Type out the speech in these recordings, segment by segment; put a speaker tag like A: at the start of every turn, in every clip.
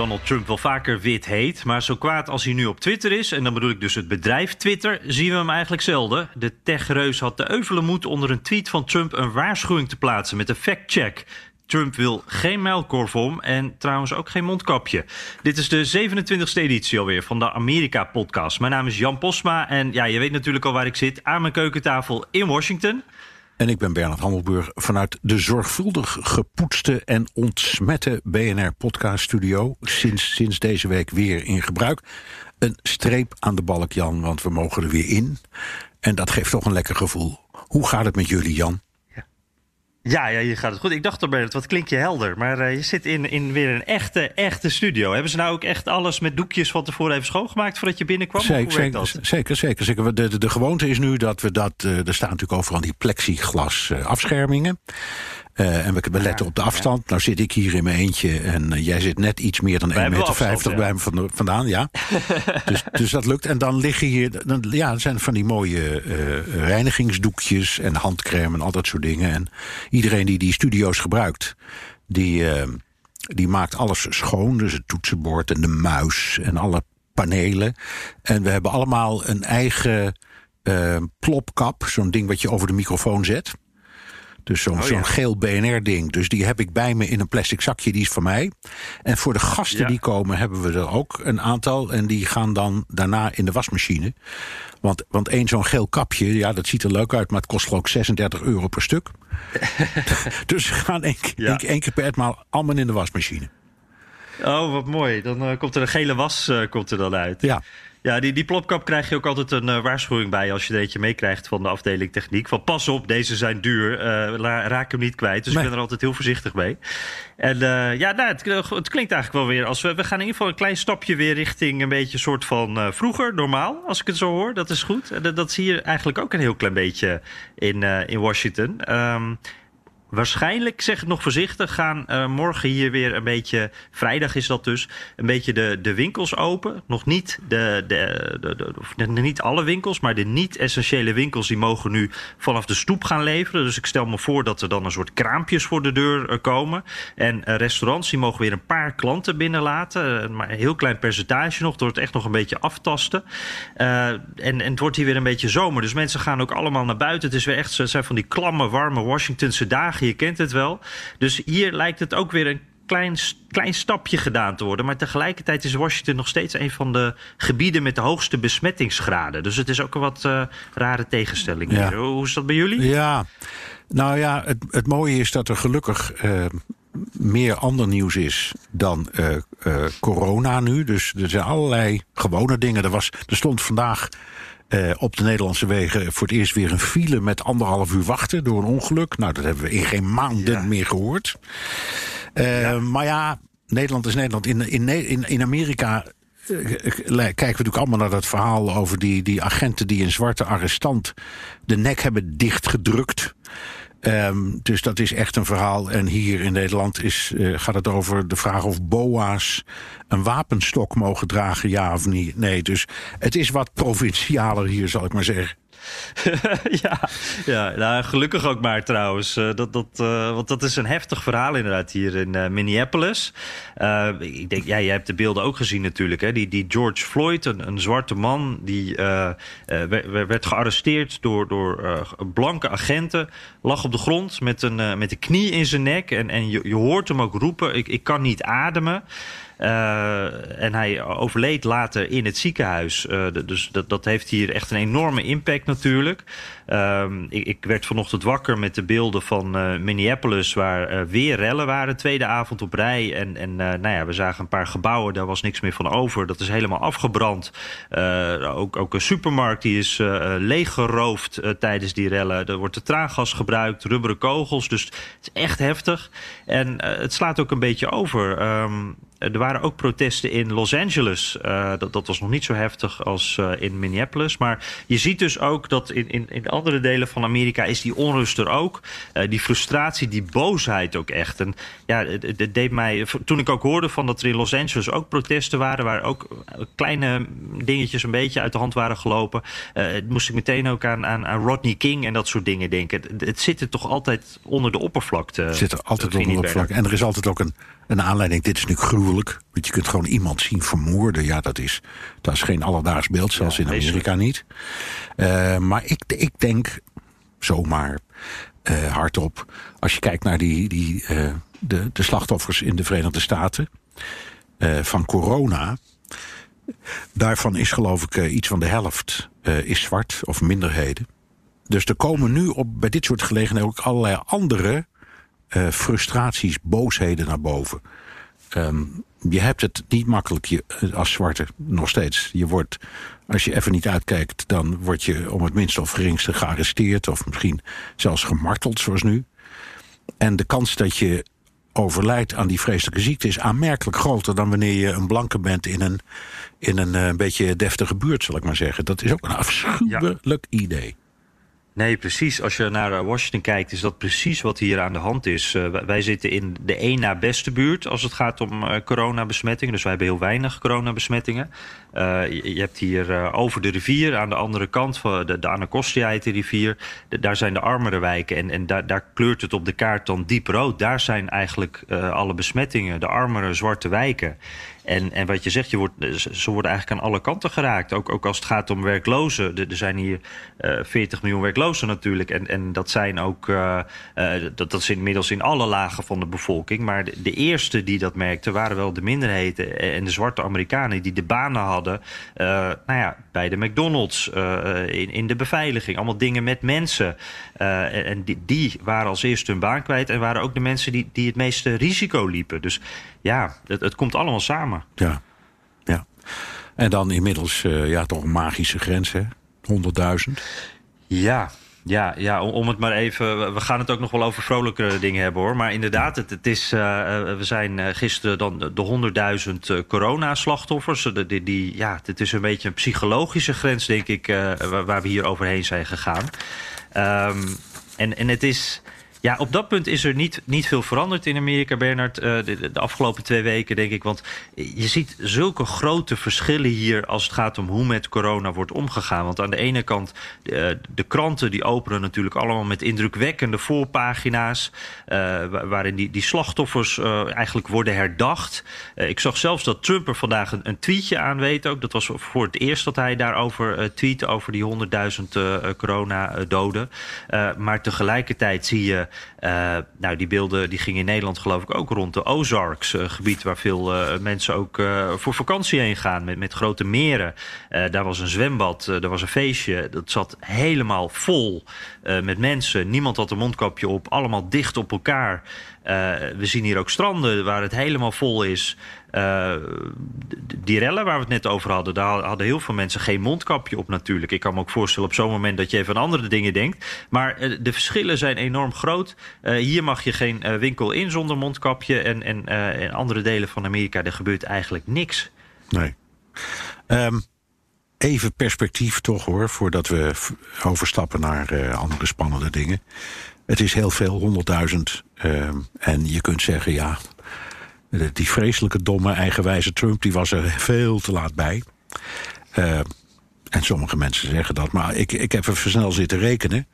A: Donald Trump wel vaker wit heet. Maar zo kwaad als hij nu op Twitter is, en dan bedoel ik dus het bedrijf Twitter, zien we hem eigenlijk zelden. De techreus had de euvele moed onder een tweet van Trump een waarschuwing te plaatsen met een fact-check. Trump wil geen muilkorf om en trouwens ook geen mondkapje. Dit is de 27e editie alweer van de Amerika-podcast. Mijn naam is Jan Posma en ja, je weet natuurlijk al waar ik zit. Aan mijn keukentafel in Washington.
B: En ik ben Bernard Hammelburg vanuit de zorgvuldig gepoetste en ontsmette BNR Podcast Studio. Sinds, sinds deze week weer in gebruik. Een streep aan de balk, Jan, want we mogen er weer in. En dat geeft toch een lekker gevoel. Hoe gaat het met jullie, Jan?
A: Ja, ja, je gaat het goed. Ik dacht al, wat klink je helder. Maar uh, je zit in, in weer een echte, echte studio. Hebben ze nou ook echt alles met doekjes van tevoren even schoongemaakt voordat je binnenkwam?
B: Zeker, zeker, zeker, zeker, zeker. De, de, de, gewoonte is nu dat we dat. Uh, er staan natuurlijk overal die plexiglas uh, afschermingen. Uh, en we letten op de afstand. Nou zit ik hier in mijn eentje en uh, jij zit net iets meer dan 1,50 meter ja. bij me vandaan. Ja. dus, dus dat lukt. En dan liggen hier, dan, ja, er zijn van die mooie uh, reinigingsdoekjes en handcrème en al dat soort dingen. En iedereen die die studio's gebruikt, die, die maakt alles schoon. Dus het toetsenbord en de muis en alle panelen. En we hebben allemaal een eigen plopkap, zo'n ding wat je over de microfoon zet. Dus zo'n oh, zo'n ja. geel BNR-ding. Dus die heb ik bij me in een plastic zakje, die is van mij. En voor de gasten ja. die komen hebben we er ook een aantal. En die gaan dan daarna in de wasmachine. Want, want één zo'n geel kapje, ja, dat ziet er leuk uit... maar het kost ik 36 euro per stuk. dus ze gaan één, ja. één keer per etmaal allemaal in de wasmachine.
A: Oh, wat mooi. Dan uh, komt er een gele was uh, komt er dan uit.
B: Ja.
A: Ja, die, die plopkap krijg je ook altijd een uh, waarschuwing bij als je er eentje meekrijgt van de afdeling techniek. Van pas op, deze zijn duur, uh, raak hem niet kwijt. Dus nee. ik ben er altijd heel voorzichtig mee. En uh, ja, nou, het, het, klinkt eigenlijk wel weer als we, we gaan in ieder geval een klein stapje weer richting een beetje een soort van vroeger, normaal, als ik het zo hoor. Dat is goed. En dat, dat zie je eigenlijk ook een heel klein beetje in, in Washington. Um, Waarschijnlijk, zeg het nog voorzichtig, gaan uh, morgen hier weer een beetje, vrijdag is dat dus, een beetje de, de winkels open. Nog niet, de, de, de, de niet alle winkels, maar de niet-essentiële winkels die mogen nu vanaf de stoep gaan leveren. Dus ik stel me voor dat er dan een soort kraampjes voor de deur uh, komen. En uh, restaurants die mogen weer een paar klanten binnenlaten. maar een heel klein percentage nog, door het echt nog een beetje aftasten. en, en het wordt hier weer een beetje zomer. Dus mensen gaan ook allemaal naar buiten. Het is weer echt, het zijn van die klamme, warme Washingtonse dagen je kent het wel. Dus hier lijkt het ook weer een klein, klein stapje gedaan te worden. Maar tegelijkertijd is Washington nog steeds een van de gebieden met de hoogste besmettingsgraden. Dus het is ook een wat uh, rare tegenstelling. Ja. Hoe is dat bij jullie?
B: Ja, nou ja, het, het mooie is dat er gelukkig. Uh, meer ander nieuws is dan uh, corona nu. Dus er zijn allerlei gewone dingen. Er, was, er stond vandaag uh, op de Nederlandse wegen voor het eerst weer een file met anderhalf uur wachten door een ongeluk. Nou, dat hebben we in geen maanden ja. meer gehoord. Uh, ja. Maar ja, Nederland is Nederland. In, in, in, in Amerika uh, kijken we natuurlijk allemaal naar dat verhaal over die, die agenten die een zwarte arrestant de nek hebben dichtgedrukt. Um, dus dat is echt een verhaal. En hier in Nederland is, uh, gaat het over de vraag of boa's een wapenstok mogen dragen, ja of niet. Nee, dus het is wat provincialer hier, zal ik maar zeggen.
A: ja, ja nou, gelukkig ook maar trouwens. Uh, dat, dat, uh, want dat is een heftig verhaal inderdaad hier in uh, Minneapolis. ik denk, ja, jij hebt de beelden ook gezien natuurlijk. Hè? Die, die George Floyd, een, een zwarte man, die werd gearresteerd door, door blanke agenten. Lag op de grond met een, met een knie in zijn nek. En, en je, je hoort hem ook roepen, ik, ik kan niet ademen. En hij overleed later in het ziekenhuis. dus dat, dat heeft hier echt een enorme impact natuurlijk. Ehm, ik, ik, werd vanochtend wakker met de beelden van Minneapolis... waar weer rellen waren, tweede avond op rij. En, en nou ja, we zagen een paar gebouwen, daar was niks meer van over. Dat is helemaal afgebrand. ook, ook een supermarkt die is leeggeroofd tijdens die rellen. Er wordt de traangas gebruikt, rubberen kogels. Dus het is echt heftig. En het slaat ook een beetje over. Ehm, er waren ook protesten in Los Angeles. Uh, dat, dat was nog niet zo heftig als uh, in Minneapolis. Maar je ziet dus ook dat in, in, in andere delen van Amerika is die onrust er ook. Uh, die frustratie, die boosheid ook echt. En ja, het, het, deed mij. Toen ik ook hoorde van dat er in Los Angeles ook protesten waren, waar ook kleine dingetjes een beetje uit de hand waren gelopen. moest ik meteen ook aan, aan, aan, Rodney King en dat soort dingen denken. Het, het zit er toch altijd onder de oppervlakte.
B: Het zit er altijd onder de oppervlakte. En er is altijd ook een een aanleiding, dit is natuurlijk gruwelijk. Want je kunt gewoon iemand zien vermoorden. Ja, dat is, dat is geen alledaags beeld, zelfs in Amerika niet. Uh, maar ik, ik denk zomaar uh, hardop. Als je kijkt naar die, die, uh, de, de slachtoffers in de Verenigde Staten van corona. Daarvan is geloof ik iets van de helft is zwart of minderheden. Dus er komen nu op, bij dit soort gelegenheden ook allerlei andere frustraties, boosheden naar boven. Um, je hebt het niet makkelijk je, eh, als zwarte, nog steeds. Je wordt, als je even niet uitkijkt, dan word je om het minste of geringste gearresteerd... of misschien zelfs gemarteld, zoals nu. En de kans dat je overlijdt aan die vreselijke ziekte... is aanmerkelijk groter dan wanneer je een blanke bent... in een, in een, eh, beetje deftige buurt, zal ik maar zeggen. Dat is ook een afschuwelijk idee.
A: Nee, precies. Als je naar eh, Washington kijkt, is dat precies wat hier aan de hand is. Uh, wij zitten in de één na beste buurt als het gaat om uh, coronabesmettingen. Dus wij hebben heel weinig coronabesmettingen. Uh, je, je, hebt hier over de rivier, aan de andere kant van de, de Anacostia heet de rivier. Daar zijn de armere wijken en, en daar, daar, kleurt het op de kaart dan diep rood. Daar zijn eigenlijk alle besmettingen, de armere zwarte wijken. En, en wat je zegt, je wordt, ze worden eigenlijk aan alle kanten geraakt. Ook, ook als het gaat om werklozen. Er, zijn hier uh, eh, 40 miljoen werklozen natuurlijk. En, en dat zijn ook, uh, dat, dat is inmiddels in alle lagen van de bevolking. Maar de, de eerste die dat merkten waren wel de minderheden en de zwarte Amerikanen die de banen hadden. Nou ja, bij de McDonald's, in, in de beveiliging. Allemaal dingen met mensen. en en die, die waren als eerste hun baan kwijt. En waren ook de mensen die, die het meeste risico liepen. Dus ja, het, het komt allemaal samen.
B: Ja, ja. En dan inmiddels ja, toch een magische grens, hè? 100.000.
A: Ja, ja, ja, om het maar even. We gaan het ook nog wel over vrolijkere dingen hebben hoor. Maar inderdaad, het, het is, uh, we zijn gisteren dan de 100.000 uh, coronaslachtoffers. Die, die, ja, het is een beetje een psychologische grens, denk ik, waar, we hier overheen zijn gegaan. Um, en, en het is. Ja, op dat punt is er niet, niet veel veranderd in Amerika, Bernard. Uh, de, de, afgelopen twee weken, denk ik. Want je ziet zulke grote verschillen hier als het gaat om hoe met corona wordt omgegaan. Want aan de ene kant, de, de kranten die openen natuurlijk allemaal met indrukwekkende voorpagina's. Uh, waarin die, die slachtoffers eigenlijk worden herdacht. ik zag zelfs dat Trump er vandaag een, tweetje aan weet ook. Dat was voor het eerst dat hij daarover tweette, over die 100.000 corona-doden. maar tegelijkertijd zie je nou, die beelden die gingen in Nederland geloof ik ook rond de Ozarks. Uh, gebied waar veel uh, mensen ook voor vakantie heen gaan. Met, met grote meren. daar was een zwembad, daar was een feestje. Dat zat helemaal vol met mensen. Niemand had een mondkapje op. Allemaal dicht op elkaar. we zien hier ook stranden waar het helemaal vol is. Uh, die rellen waar we het net over hadden, daar hadden heel veel mensen geen mondkapje op natuurlijk. Ik kan me ook voorstellen op zo'n moment dat je even aan andere dingen denkt. Maar uh, de verschillen zijn enorm groot. Uh, hier mag je geen winkel in zonder mondkapje. En, en in andere delen van Amerika, er gebeurt eigenlijk niks.
B: Nee. Um, even perspectief toch hoor, voordat we overstappen naar andere spannende dingen. Het is heel veel, 100.000. Ehm, en je kunt zeggen, ja, die vreselijke, domme, eigenwijze Trump... die was er veel te laat bij. Uh, en sommige mensen zeggen dat. Maar ik, ik heb even snel zitten rekenen.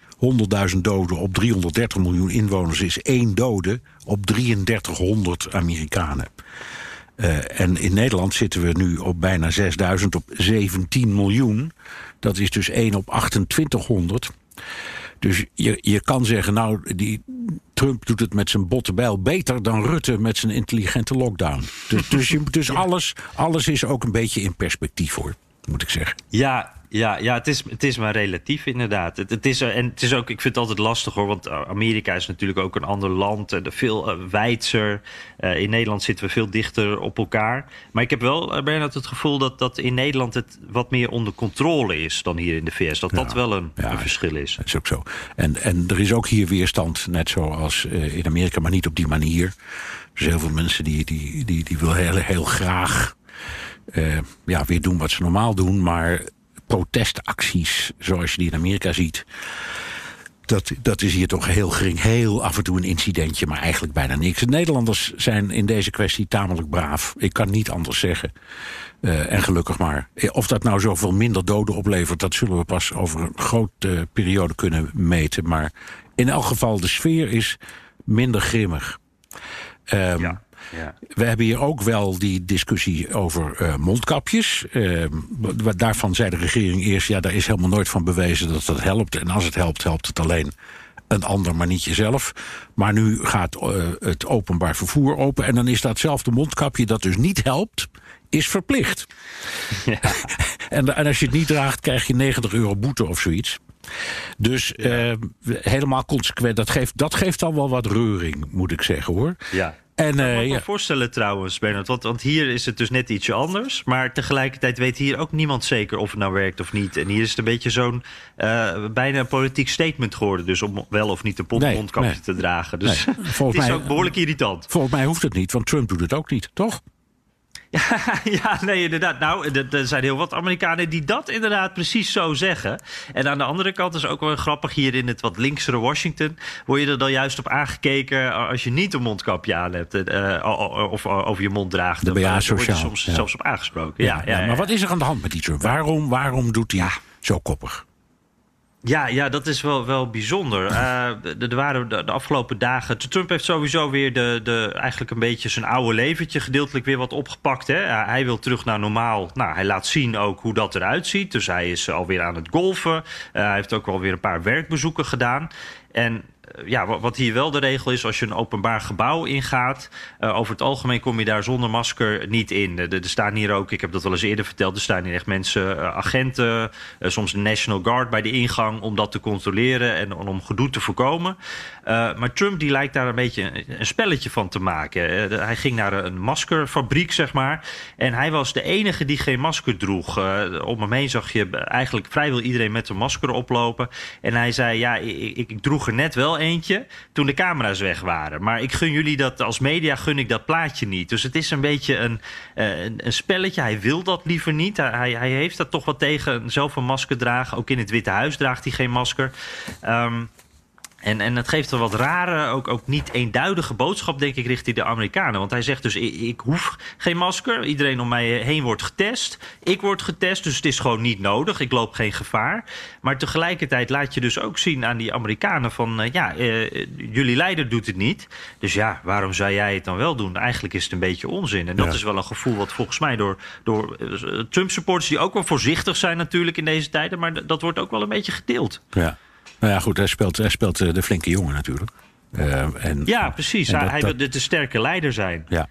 B: 100.000 doden op 330 miljoen inwoners is één dode op 3300 Amerikanen. Uh, en in Nederland zitten we nu op bijna 6000 op 17 miljoen. Dat is dus 1 op 2800. Dus je, je kan zeggen, nou, die, Trump doet het met zijn botte bijl beter dan Rutte met zijn intelligente lockdown. Dus, dus, je, dus alles, alles is ook een beetje in perspectief hoor, moet ik zeggen.
A: Ja, ja, ja het, is, het is maar relatief inderdaad. Het, het is, en het is ook, ik vind het altijd lastig hoor, want Amerika is natuurlijk ook een ander land, en veel uh, wijdser. Uh, in Nederland zitten we veel dichter op elkaar. Maar ik heb wel, Bernard, het gevoel dat, dat in Nederland het wat meer onder controle is dan hier in de VS. Dat ja, dat wel een, ja, een, verschil is.
B: Dat is ook zo. En, en er is ook hier weerstand, net zoals in Amerika, maar niet op die manier. Er zijn heel veel mensen die, die, die, die willen heel, heel graag ja, weer doen wat ze normaal doen, maar protestacties zoals je die in Amerika ziet. Dat, dat is hier toch heel gering. Heel af en toe een incidentje, maar eigenlijk bijna niks. De Nederlanders zijn in deze kwestie tamelijk braaf. Ik kan niet anders zeggen. Uh, en gelukkig maar. Of dat nou zoveel minder doden oplevert, dat zullen we pas over een grote periode kunnen meten. Maar in elk geval, de sfeer is minder grimmig. Um, ja. Ja. We hebben hier ook wel die discussie over uh, mondkapjes. Uh, daarvan zei de regering eerst... ja, daar is helemaal nooit van bewezen dat dat helpt. En als het helpt, helpt het alleen een ander, maar niet jezelf. Maar nu gaat uh, het openbaar vervoer open... en dan is datzelfde mondkapje dat dus niet helpt... is verplicht. Ja. en, en als je het niet draagt, krijg je 90 euro boete of zoiets. Dus helemaal consequent, dat geeft, dat geeft dan wel wat reuring, moet ik zeggen hoor.
A: Ja. En, ik kan me ja. voorstellen trouwens, Bernard. Want, want, hier is het dus net ietsje anders. Maar tegelijkertijd weet hier ook niemand zeker of het nou werkt of niet. En hier is het een beetje zo'n uh, bijna een politiek statement geworden. Dus om wel of niet een mondkapje nee, nee. te dragen. Dus nee. het is mij, ook behoorlijk irritant.
B: Volgens mij hoeft het niet, want Trump doet het ook niet, toch?
A: Ja, ja, nee, inderdaad. Nou, er zijn heel wat Amerikanen die dat inderdaad precies zo zeggen. En aan de andere kant is ook wel grappig hier in het wat linksere Washington. Word je er dan juist op aangekeken als je niet een mondkapje aan hebt uh, of over je mond draagt.
B: Dan ben je
A: soms ja. zelfs op aangesproken. Ja,
B: ja, ja, maar wat is er aan de hand met die Trump? Waarom, waarom doet hij zo koppig?
A: Ja, ja, dat is wel, wel bijzonder. Uh, er waren de, afgelopen dagen. Trump heeft sowieso weer de, de, eigenlijk een beetje zijn oude leventje gedeeltelijk weer wat opgepakt. Hè? Hij wil terug naar normaal. Nou, hij laat zien ook hoe dat eruit ziet. Dus hij is alweer aan het golfen. Uh, hij heeft ook wel weer een paar werkbezoeken gedaan. En ja, wat hier wel de regel is, als je een openbaar gebouw ingaat, uh, over het algemeen kom je daar zonder masker niet in. Er, er staan hier ook, ik heb dat wel eens eerder verteld, er staan hier echt mensen, agenten, soms de National Guard bij de ingang om dat te controleren en om gedoe te voorkomen. maar Trump die lijkt daar een beetje een, een spelletje van te maken. hij ging naar een maskerfabriek, zeg maar, en hij was de enige die geen masker droeg. om hem heen zag je eigenlijk vrijwel iedereen met een masker oplopen. En hij zei, ja, ik, ik droeg er net wel eentje toen de camera's weg waren. Maar ik gun jullie dat, als media gun ik dat plaatje niet. Dus het is een beetje een, uh, een, een, spelletje. Hij wil dat liever niet. Hij, hij heeft dat toch wat tegen zelf een masker dragen. Ook in het Witte Huis draagt hij geen masker. Um, en, en het geeft een wat rare, ook, ook niet eenduidige boodschap, denk ik, richting de Amerikanen. Want hij zegt dus: ik, ik, hoef geen masker. Iedereen om mij heen wordt getest. Ik word getest, dus het is gewoon niet nodig. Ik loop geen gevaar. Maar tegelijkertijd laat je dus ook zien aan die Amerikanen: van uh, ja, uh, jullie leider doet het niet. Dus ja, waarom zou jij het dan wel doen? Eigenlijk is het een beetje onzin. En dat ja. is wel een gevoel wat volgens mij door, door uh, Trump-supporters, die ook wel voorzichtig zijn natuurlijk in deze tijden, maar dat wordt ook wel een beetje gedeeld.
B: Ja. Nou ja, goed, hij speelt, hij speelt de flinke jongen natuurlijk.
A: Uh, en, ja, precies. En dat, hij wil de, de sterke leider zijn.
B: Ja,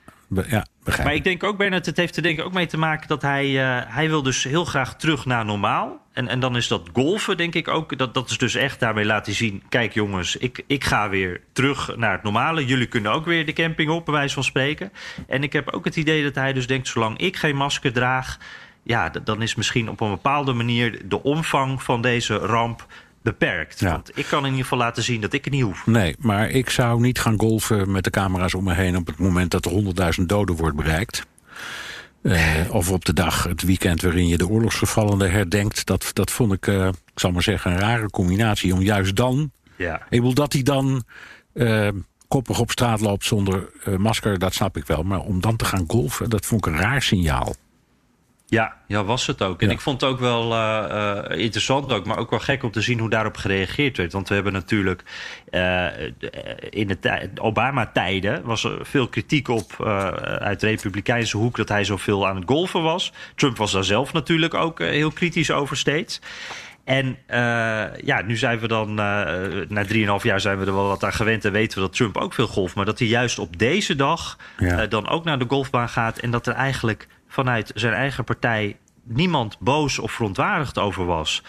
B: ja,
A: maar ik denk ook, Bernard, het heeft er denk ik ook mee te maken dat hij, uh, hij wil dus heel graag terug naar normaal. En, en dan is dat golfen, denk ik ook. Dat, dat is dus echt daarmee laten zien: kijk jongens, ik, ik ga weer terug naar het normale. Jullie kunnen ook weer de camping op, bij wijze van spreken. En ik heb ook het idee dat hij dus denkt: zolang ik geen masker draag. Ja, dan is misschien op een bepaalde manier de omvang van deze ramp beperkt. Ja. Want ik kan in ieder geval laten zien dat ik het niet hoef.
B: Nee, maar ik zou niet gaan golfen met de camera's om me heen... op het moment dat er 100.000 doden wordt bereikt. Uh, of op de dag, het weekend waarin je de oorlogsgevallenen herdenkt. Dat, dat vond ik, uh, ik zal maar zeggen, een rare combinatie. Om juist dan... Ja. Ik bedoel, dat hij dan uh, koppig op straat loopt zonder masker, dat snap ik wel. Maar om dan te gaan golfen, dat vond ik een raar signaal.
A: Ja, ja, was het ook. En ja. ik vond het ook wel uh, interessant, ook, maar ook wel gek om te zien hoe daarop gereageerd werd. Want we hebben natuurlijk uh, in de Obama-tijden was er veel kritiek op uit de Republikeinse hoek dat hij zoveel aan het golfen was. Trump was daar zelf natuurlijk ook heel kritisch over steeds. En ja, nu zijn we dan, na 3,5 jaar zijn we er wel wat aan gewend en weten we dat Trump ook veel golf. Maar dat hij juist op deze dag dan ook naar de golfbaan gaat en dat er eigenlijk vanuit zijn eigen partij niemand boos of verontwaardigd over was.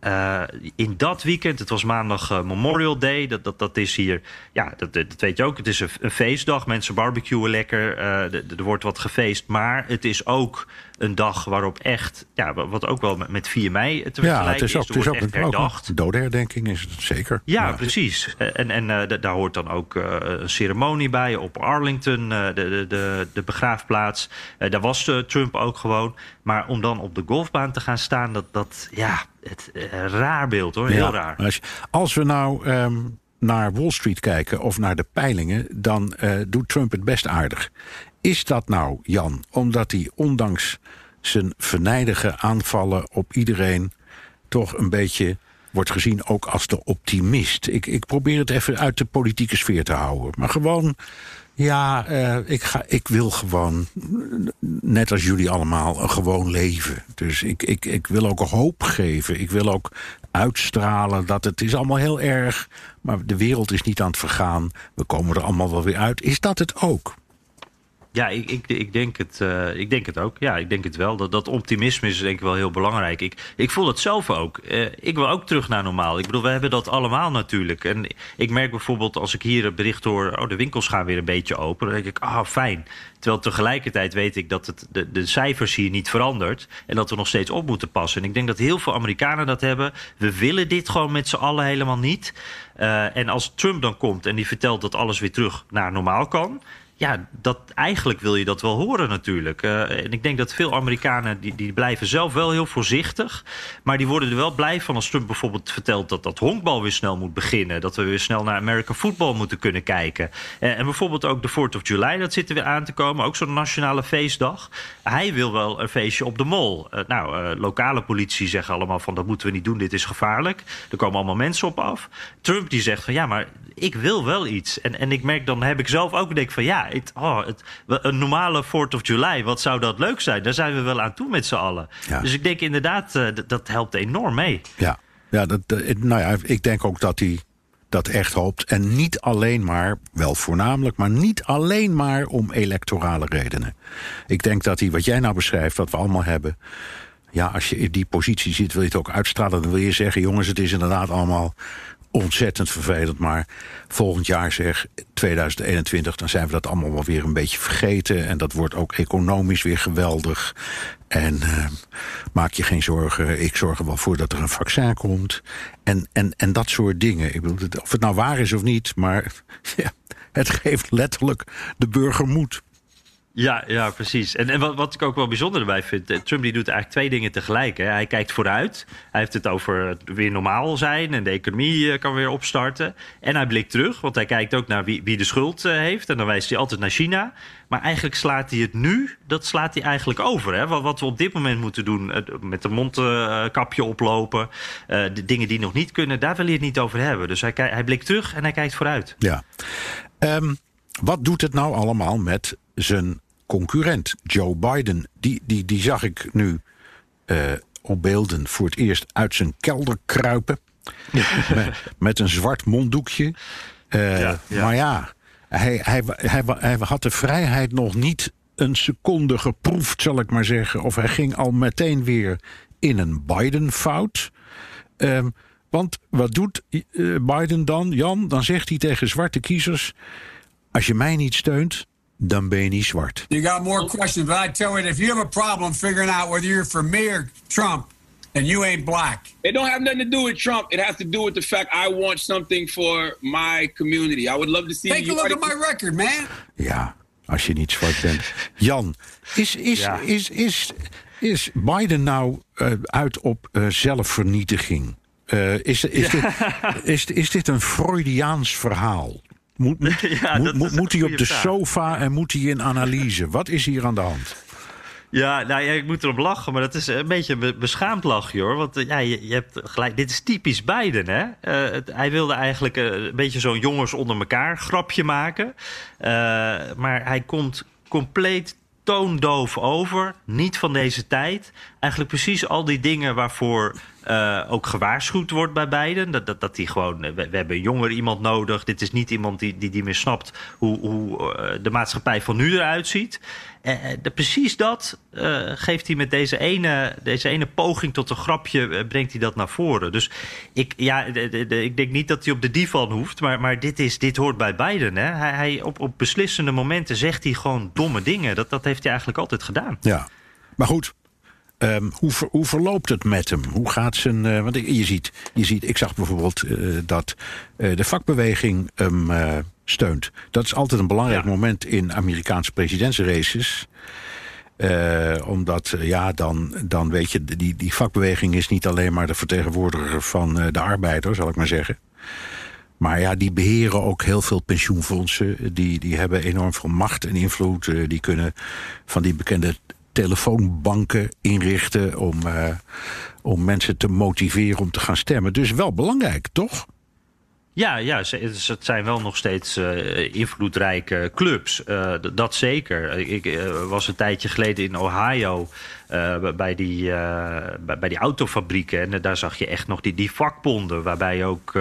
A: Uh, in dat weekend, het was maandag uh, Memorial Day, dat, dat, dat is hier, ja, dat, dat weet je ook, het is een, feestdag. Mensen barbecuen lekker, uh, er wordt wat gefeest. Maar het is ook een dag waarop echt, ja, wat ook wel met 4 mei te vergelijken ja, het is. Ook, het is ook,
B: een dodenherdenking, is het zeker.
A: Ja, precies. En, en daar hoort dan ook een ceremonie bij op Arlington, de, de, de, de begraafplaats. daar was Trump ook gewoon. Maar om dan op de golfbaan te gaan staan, dat, dat ja het, raar beeld hoor, heel raar.
B: Als, als, we nou um, naar Wall Street kijken of naar de peilingen, dan uh, doet Trump het best aardig. Is dat nou, Jan, omdat hij ondanks zijn venijdige aanvallen op iedereen toch een beetje wordt gezien ook als de optimist? Ik, ik probeer het even uit de politieke sfeer te houden. Maar gewoon ja, uh, ik, ga, ik wil gewoon, net als jullie allemaal, een gewoon leven. Dus ik, ik, ik wil ook hoop geven. Ik wil ook uitstralen dat het is allemaal heel erg... maar de wereld is niet aan het vergaan. We komen er allemaal wel weer uit. Is dat het ook?
A: Ja, ik, ik, ik, denk het, uh, ik denk het ook. Ja, ik denk het wel. Dat, dat optimisme is denk ik wel heel belangrijk. Ik, ik voel het zelf ook. Uh, ik wil ook terug naar normaal. Ik bedoel, we hebben dat allemaal natuurlijk. En ik merk bijvoorbeeld als ik hier het bericht hoor... oh, de winkels gaan weer een beetje open. Dan denk ik, ah, fijn. Terwijl tegelijkertijd weet ik dat het, de, de cijfers hier niet verandert... en dat we nog steeds op moeten passen. En ik denk dat heel veel Amerikanen dat hebben. We willen dit gewoon met z'n allen helemaal niet. Uh, en als Trump dan komt en die vertelt dat alles weer terug naar normaal kan ja, dat, eigenlijk wil je dat wel horen natuurlijk. Uh, en ik denk dat veel Amerikanen die, die blijven zelf wel heel voorzichtig. Maar die worden er wel blij van als Trump bijvoorbeeld vertelt dat dat honkbal weer snel moet beginnen. Dat we weer snel naar American football moeten kunnen kijken. Uh, en bijvoorbeeld ook de 4th of July, dat zit er weer aan te komen. Ook zo'n nationale feestdag. Hij wil wel een feestje op de mol. Uh, nou, lokale politie zeggen allemaal van dat moeten we niet doen, dit is gevaarlijk. Er komen allemaal mensen op af. Trump die zegt van ja, maar ik wil wel iets. En, en ik merk dan heb ik zelf ook denk van ja, het, oh, het, een normale 4th of July, wat zou dat leuk zijn? Daar zijn we wel aan toe met z'n allen. Dus ik denk inderdaad, uh, dat helpt enorm mee.
B: Ja, ja, dat, nou ja ik denk ook dat hij dat echt hoopt. En niet alleen maar, wel voornamelijk, maar niet alleen maar om electorale redenen. Ik denk dat hij, wat jij nou beschrijft, wat we allemaal hebben. Ja, als je in die positie zit, wil je het ook uitstralen. Dan wil je zeggen, jongens, het is inderdaad allemaal ontzettend vervelend. Maar volgend jaar zeg, 2021, dan zijn we dat allemaal wel weer een beetje vergeten. En dat wordt ook economisch weer geweldig. En uh, maak je geen zorgen, ik zorg er wel voor dat er een vaccin komt. En, en, en dat soort dingen. Ik bedoel, of het nou waar is of niet, maar ja, het geeft letterlijk de burger moed.
A: Ja, ja precies. En, en wat, wat ik ook wel bijzonder erbij vind... Eh, Trump die doet eigenlijk twee dingen tegelijk. Hè. Hij kijkt vooruit. Hij heeft het over weer normaal zijn... en de economie eh, kan weer opstarten. En hij blikt terug, want hij kijkt ook naar wie, wie de schuld uh, heeft. En dan wijst hij altijd naar China. Maar eigenlijk slaat hij het nu, dat slaat hij eigenlijk over. Hè. Wat, wat we op dit moment moeten doen, met de mondkapje oplopen... de dingen die nog niet kunnen, daar wil hij het niet over hebben. Dus hij, hij blikt terug en hij kijkt vooruit.
B: Ja. Um, wat doet het nou allemaal met zijn concurrent, Joe Biden. Die, die, die zag ik nu uh, op beelden voor het eerst uit zijn kelder kruipen. met, met, een zwart monddoekje. Uh, ja, ja. Maar ja, hij, hij, hij, hij had de vrijheid nog niet een seconde geproefd, zal ik maar zeggen. Of hij ging al meteen weer in een Biden-fout. Um, want wat doet uh, Biden dan, Jan? Dan zegt hij tegen zwarte kiezers: Als je mij niet steunt, dan ben je niet zwart.
C: You got more questions, but I tell you, if you have a problem figuring out whether you're for me or Trump, and you ain't black.
D: It don't have nothing to do with Trump. It has to do with the fact I want something for my community. I would love to see.
C: Take
D: you
C: a look at my record, man.
B: Ja, als je niet zwart bent. Jan, is, is, ja. is, is, is Biden nou uh, uit op uh, zelfvernietiging? Uh, is, is, ja. dit, is, is dit een Freudiaans verhaal? Moet, moet, ja, moet, moet hij op de sofa en moet hij in analyse? Wat is hier aan de hand?
A: Ja, nou ja, ik moet erop lachen, maar dat is een beetje een beschaamd lachje hoor. Want ja, je, je hebt gelijk, dit is typisch Biden hè. Uh, het, hij wilde eigenlijk uh, een beetje zo'n jongens onder elkaar grapje maken. Uh, maar hij komt compleet toondoof over. Niet van deze tijd. Eigenlijk precies al die dingen waarvoor uh, ook gewaarschuwd wordt bij beiden. Dat, dat, dat die gewoon, we, we, hebben jonger iemand nodig. Dit is niet iemand die, die, die meer snapt hoe, hoe de maatschappij van nu eruit ziet. de, precies dat geeft hij met deze ene, deze ene poging tot een grapje, brengt hij dat naar voren. Dus ik, ja, ik denk niet dat hij op de divan hoeft, maar, maar dit, is, dit hoort bij Biden. Hè? Hij, hij, op, op beslissende momenten zegt hij gewoon domme dingen. Dat, dat heeft hij eigenlijk altijd gedaan.
B: Ja, maar goed, Um, hoe, ver, hoe, verloopt het met hem? Hoe gaat zijn. Uh, want je ziet, je ziet, ik zag bijvoorbeeld uh, dat uh, de vakbeweging hem steunt. Dat is altijd een belangrijk ja. moment in Amerikaanse presidentsraces. omdat, ja, dan, dan weet je, die, die vakbeweging is niet alleen maar de vertegenwoordiger van de arbeider, zal ik maar zeggen. Maar ja, die beheren ook heel veel pensioenfondsen. Die, die hebben enorm veel macht en invloed. Die kunnen van die bekende telefoonbanken inrichten om, uh, om mensen te motiveren om te gaan stemmen. Dus wel belangrijk, toch?
A: Ja, ja, het zijn wel nog steeds uh, invloedrijke clubs. Uh, dat zeker. Ik was een tijdje geleden in Ohio bij, die, bij, bij, die autofabrieken. En daar zag je echt nog die, die vakbonden. Waarbij ook,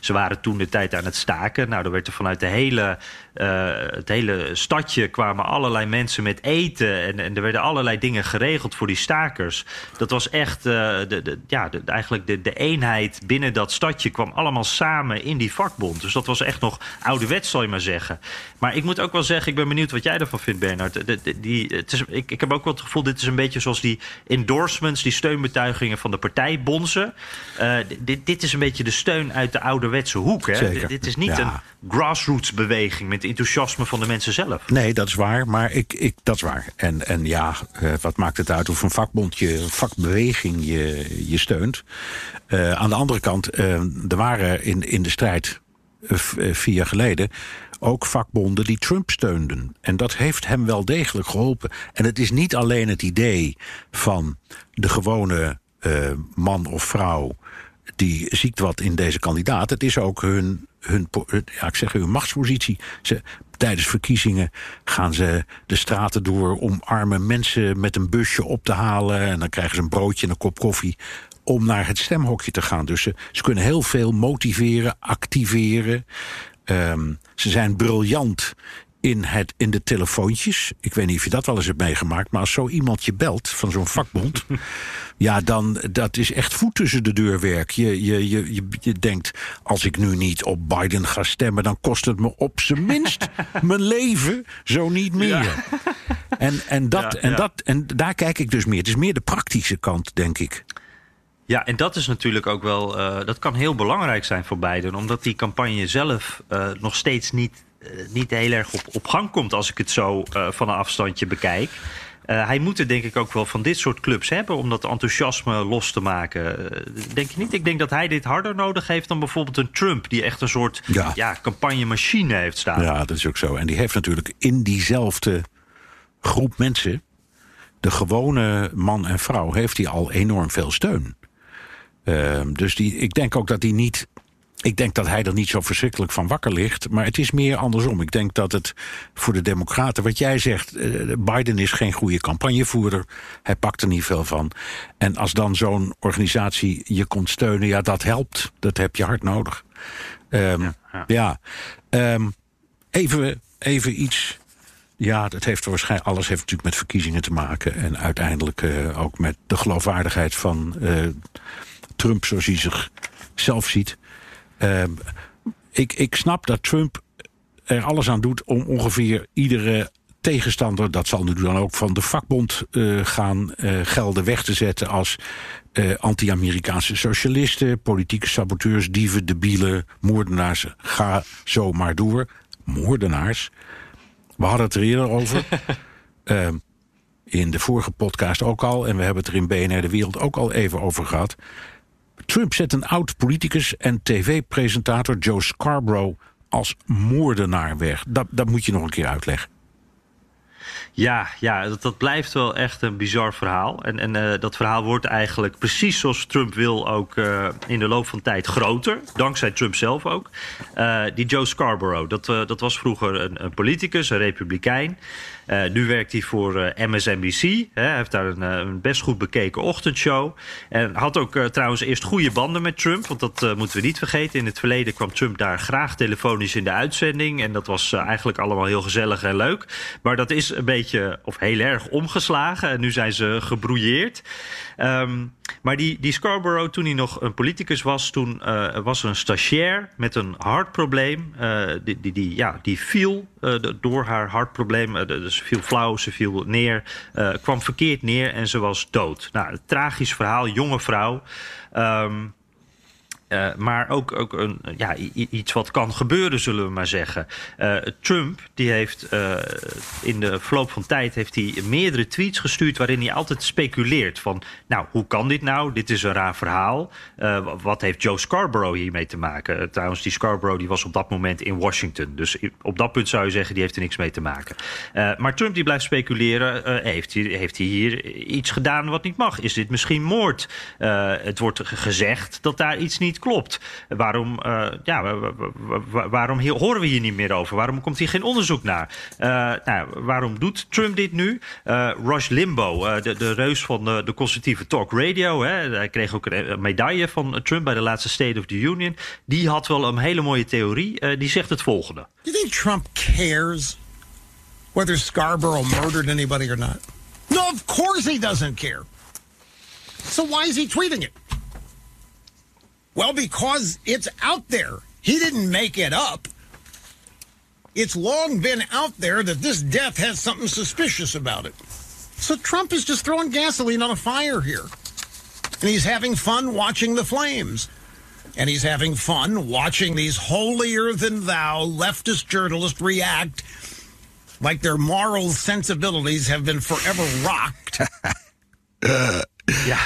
A: ze waren toen de tijd aan het staken. Nou, er werd er vanuit de hele het hele stadje kwamen allerlei mensen met eten. En, en, er werden allerlei dingen geregeld voor die stakers. Dat was echt, de, de, ja, eigenlijk de, de eenheid binnen dat stadje kwam allemaal samen in die vakbond. Dus dat was echt nog ouderwets, zal je maar zeggen. Maar ik moet ook wel zeggen, ik ben benieuwd wat jij ervan vindt, Bernard. Die, ik, ik heb ook wel het gevoel, dit is een beetje zoals die endorsements, die steunbetuigingen van de partijbonzen. Uh, dit, dit is een beetje de steun uit de ouderwetse hoek. Hè? Dit, is niet een grassroots beweging met enthousiasme van de mensen zelf.
B: Nee, dat is waar, maar ik, ik, dat is waar. En, en ja, uh, wat maakt het uit of een vakbond je, een vakbeweging je, je steunt? Uh, aan de andere kant, uh, er waren in, in de strijd vier jaar geleden ook vakbonden die Trump steunden. En dat heeft hem wel degelijk geholpen. En het is niet alleen het idee van de gewone man of vrouw die ziet wat in deze kandidaat. Het is ook hun hun, ja, ik zeg, hun machtspositie. Ze, tijdens verkiezingen gaan ze de straten door om arme mensen met een busje op te halen. En dan krijgen ze een broodje en een kop koffie om naar het stemhokje te gaan. Dus ze, ze kunnen heel veel motiveren, activeren. Um, ze zijn briljant in, het, in de telefoontjes. Ik weet niet of je dat wel eens hebt meegemaakt, maar als zo iemand je belt van zo'n vakbond. ja, dan dat is echt voet tussen de deur werk. Je, je, je, je, je denkt, als ik nu niet op Biden ga stemmen, dan kost het me op zijn minst mijn leven, zo niet meer. Ja. En, en, dat, ja, en, dat, en daar kijk ik dus meer. Het is meer de praktische kant, denk ik.
A: Ja, en dat is natuurlijk ook wel, uh, dat kan heel belangrijk zijn voor Biden, omdat die campagne zelf uh, nog steeds niet uh, niet heel erg op, op gang komt als ik het zo van een afstandje bekijk. Hij moet er denk ik ook wel van dit soort clubs hebben om dat enthousiasme los te maken. denk je niet? Ik denk dat hij dit harder nodig heeft dan bijvoorbeeld een Trump, die echt een soort ja. ja campagnemachine heeft staan.
B: Ja, dat is ook zo. En die heeft natuurlijk in diezelfde groep mensen, de gewone man en vrouw, heeft hij al enorm veel steun. Uh, dus die, ik denk ook dat hij niet ik denk dat hij er niet zo verschrikkelijk van wakker ligt. Maar het is meer andersom. Ik denk dat het voor de Democraten, wat jij zegt. Uh, Biden is geen goede campagnevoerder. Hij pakt er niet veel van. En als dan zo'n organisatie je komt steunen, ja, dat helpt. Dat heb je hard nodig. Um, ja. ja. ja. Um, even, even iets. Ja, dat heeft waarschijnlijk. Alles heeft natuurlijk met verkiezingen te maken. En uiteindelijk uh, ook met de geloofwaardigheid van uh, Trump, zoals hij zichzelf ziet. Uh, ik, ik snap dat Trump er alles aan doet om ongeveer iedere tegenstander, dat zal nu dan ook van de vakbond uh, gaan uh, gelden, weg te zetten als uh, anti-Amerikaanse socialisten, politieke saboteurs, dieven, debielen, moordenaars. Ga zo maar door. Moordenaars. We hadden het er eerder over. Ehm, in de vorige podcast ook al. En we hebben het er in BNR De Wereld ook al even over gehad. Trump zet een oud politicus en tv-presentator Joe Scarborough als moordenaar weg. Dat, dat moet je nog een keer uitleggen.
A: Ja, ja dat, dat blijft wel echt een bizar verhaal. En, en uh, dat verhaal wordt eigenlijk precies zoals Trump wil ook uh, in de loop van tijd groter. Dankzij Trump zelf ook. Uh, die Joe Scarborough, dat, dat was vroeger een, een politicus, een republikein. Uh, nu werkt hij voor uh, MSNBC. Hè. Hij heeft daar een, uh, een, best goed bekeken ochtendshow. En had ook trouwens eerst goede banden met Trump. Want dat moeten we niet vergeten. In het verleden kwam Trump daar graag telefonisch in de uitzending. En dat was eigenlijk allemaal heel gezellig en leuk. Maar dat is een beetje, of heel erg omgeslagen. En nu zijn ze gebrouilleerd. Um, maar die, die Scarborough, toen hij nog een politicus was, toen was er een stagiair met een hartprobleem. Die, die, die, ja, die viel door haar hartprobleem. dus ze viel flauw, ze viel neer, kwam verkeerd neer en ze was dood. Nou, een tragisch verhaal, jonge vrouw. Um, uh, maar ook, ook een, ja, iets wat kan gebeuren, zullen we maar zeggen. Uh, Trump die heeft uh, in de verloop van tijd heeft hij meerdere tweets gestuurd waarin hij altijd speculeert van, nou, hoe kan dit nou? Dit is een raar verhaal. wat heeft Joe Scarborough hiermee te maken? trouwens, die Scarborough die was op dat moment in Washington, dus op dat punt zou je zeggen die heeft er niks mee te maken. maar Trump die blijft speculeren, heeft, hij, heeft hij hier iets gedaan wat niet mag? Is dit misschien moord? het wordt gezegd dat daar iets niet klopt. Waarom, uh, ja, waarom horen we hier niet meer over? Waarom komt hier geen onderzoek naar? Uh, nou, waarom doet Trump dit nu? Uh, Rush Limbaugh, de, de reus van de, de conservatieve talk radio... Hè, hij kreeg ook een medaille van Trump bij de laatste State of the Union... die had wel een hele mooie theorie. die zegt het volgende.
E: Do you think Trump cares whether Scarborough murdered anybody or not? No, of course he doesn't care. So why is he tweeting it? Well, because it's out there. He didn't make it up. It's long been out there that this death has something suspicious about it. So Trump is just throwing gasoline on a fire here. And he's having fun watching the flames. And he's having fun watching these holier than thou leftist journalists react like their moral sensibilities have been forever rocked.
B: Ja.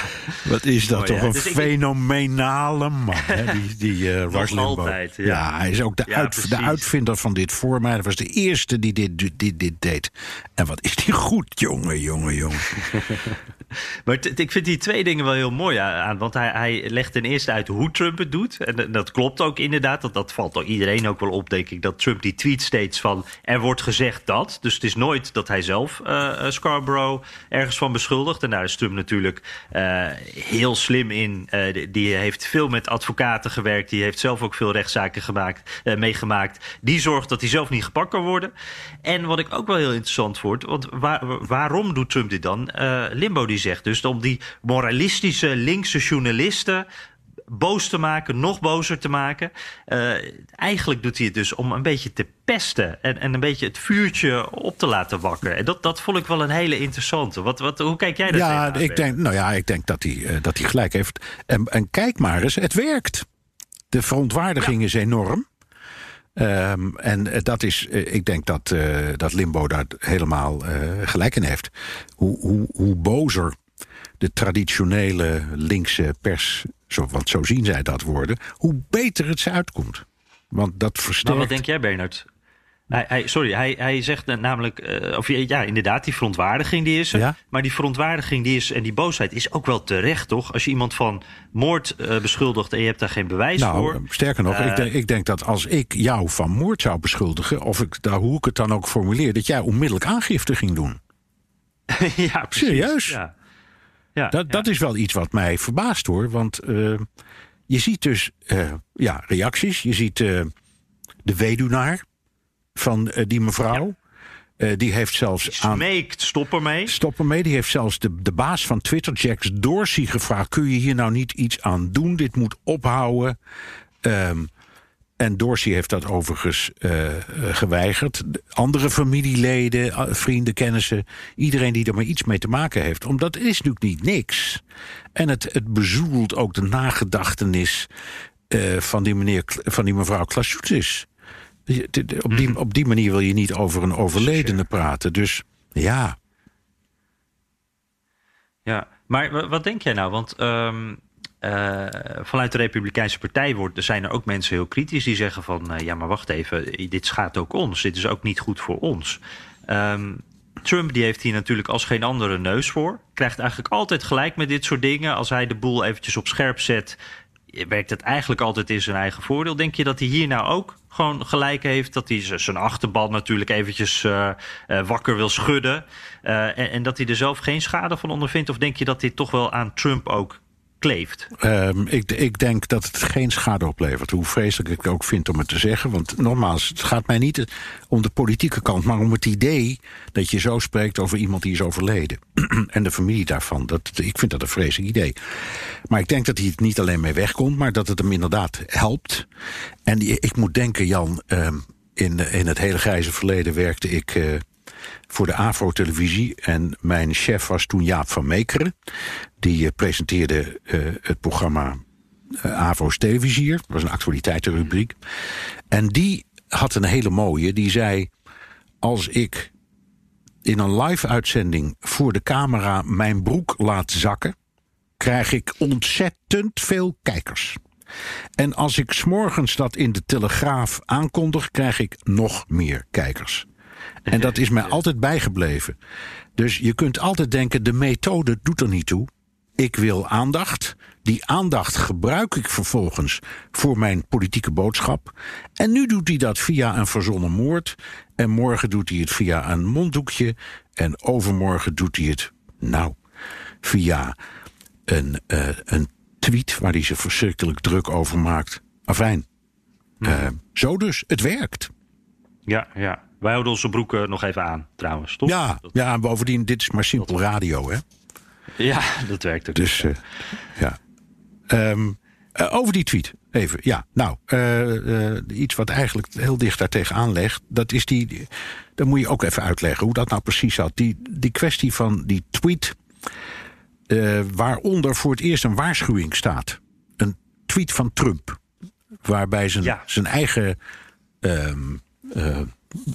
B: Wat is dat toch een dus fenomenale man, hè? die, die uh, Rush. Altijd, ja. ja. hij is ook de, uit, de uitvinder van dit format. Hij was de eerste die dit, dit, dit deed. En wat is die goed, jongen, jongen, jongen.
A: Maar ik vind die twee dingen wel heel mooi aan. Want hij, hij legt ten eerste uit hoe Trump het doet. En dat klopt ook inderdaad. Dat, dat valt toch iedereen ook wel op, denk ik. Dat Trump die tweet steeds van... er wordt gezegd dat. Dus het is nooit dat hij zelf uh, Scarborough ergens van beschuldigt. En daar is Trump natuurlijk uh, heel slim in. Die, heeft veel met advocaten gewerkt. Die heeft zelf ook veel rechtszaken gemaakt, meegemaakt. Die zorgt dat hij zelf niet gepakt kan worden. En wat ik ook wel heel interessant vond... want waar, waarom doet Trump dit dan? Limbo die zegt dus om die moralistische linkse journalisten boos te maken, nog bozer te maken. Uh, eigenlijk doet hij het dus om een beetje te pesten en, en een beetje het vuurtje op te laten wakkeren. En dat, dat vond ik wel een hele interessante. Wat, wat, hoe kijk jij daar
B: ja, ik denk, Nou ja, ik denk dat hij, uh, dat hij gelijk heeft. En, en kijk maar eens, het werkt. De verontwaardiging ja. is enorm. Um, en dat is, ik denk dat, uh, dat Limbo daar helemaal uh, gelijk in heeft. Hoe, hoe, hoe bozer de traditionele linkse pers, zo, want zo zien zij dat worden, hoe beter het ze uitkomt. Want dat versterkt. Maar
A: wat denk jij, Bernard? Hij, hij, sorry, hij, hij zegt namelijk, uh, of ja, inderdaad, die verontwaardiging die is er. Ja? Maar die verontwaardiging die is, en die boosheid is ook wel terecht, toch? Als je iemand van moord uh, beschuldigt en je hebt daar geen bewijs
B: nou,
A: voor.
B: Sterker nog, uh, ik, denk, ik denk dat als ik jou van moord zou beschuldigen, of ik, daar, hoe ik het dan ook formuleer, dat jij onmiddellijk aangifte ging doen.
A: ja, precies.
B: Serieus?
A: Ja.
B: Ja, dat, dat is wel iets wat mij verbaast hoor. Want je ziet dus ja, reacties. Je ziet de weduwnaar van die mevrouw. Ja. die heeft zelfs
A: die smeekt, aan. stop ermee.
B: Stop ermee. Die heeft zelfs de, de baas van Twitter, Jack Dorsey, gevraagd: kun je hier nou niet iets aan doen? Dit moet ophouden. Um, en Dorsey heeft dat overigens uh, geweigerd. Andere familieleden, vrienden, kennissen, iedereen die er maar iets mee te maken heeft. Omdat het is natuurlijk niet niks. En het, het bezoedelt ook de nagedachtenis uh, van, die meneer, van die mevrouw Klasjoetis. Op die, op die manier wil je niet over een overledene praten. Dus ja.
A: Ja, maar wat denk jij nou? Want um, uh, vanuit de Republikeinse Partij wordt, er zijn er ook mensen heel kritisch die zeggen van uh, ja, maar wacht even, dit schaadt ook ons. Dit is ook niet goed voor ons. Um, Trump die heeft hier natuurlijk als geen andere neus voor. Krijgt eigenlijk altijd gelijk met dit soort dingen. Als hij de boel eventjes op scherp zet, werkt het eigenlijk altijd in zijn eigen voordeel. Denk je dat hij hier nou ook gewoon gelijk heeft? Dat hij zijn achterban natuurlijk eventjes uh, uh, wakker wil schudden. Uh, en, en, dat hij er zelf geen schade van ondervindt? Of denk je dat dit toch wel aan Trump ook kleeft?
B: Um, ik, ik, denk dat het geen schade oplevert. Hoe vreselijk ik het ook vind om het te zeggen. Want nogmaals, het gaat mij niet om de politieke kant, maar om het idee dat je zo spreekt over iemand die is overleden. en de familie daarvan. Dat, ik vind dat een vreselijk idee. Maar ik denk dat hij het niet alleen mee wegkomt, maar dat het hem inderdaad helpt. En ik moet denken, Jan, um, in, in het hele grijze verleden werkte ik. Uh, voor de AVRO-televisie. En mijn chef was toen Jaap van Meekeren. Die uh, presenteerde uh, het programma uh, AVRO's Televisier. Dat was een actualiteitenrubriek. En die had een hele mooie. Die zei, als ik in een live-uitzending voor de camera mijn broek laat zakken... krijg ik ontzettend veel kijkers. En als ik s'morgens dat in de Telegraaf aankondig... krijg ik nog meer kijkers. En dat is mij altijd bijgebleven. Dus je kunt altijd denken, de methode doet er niet toe. Ik wil aandacht. Die aandacht gebruik ik vervolgens voor mijn politieke boodschap. En nu doet hij dat via een verzonnen moord. En morgen doet hij het via een monddoekje. En overmorgen doet hij het, nou, via een, uh, een tweet waar hij zich verschrikkelijk druk over maakt. Afijn. Uh, zo dus, het werkt.
A: Ja, ja. Wij houden onze broeken nog even aan, trouwens, toch?
B: Ja, ja bovendien, dit is maar simpel radio, hè?
A: Ja, dat werkt ook.
B: Dus, uh, ja. Um, uh, over die tweet, even. Ja, nou, uh, iets wat eigenlijk heel dicht daar tegenaan legt... dat is die, die, dan moet je ook even uitleggen hoe dat nou precies zat. Die, die kwestie van die tweet... waaronder voor het eerst een waarschuwing staat. Een tweet van Trump. Waarbij zijn, ja. zijn eigen... Um,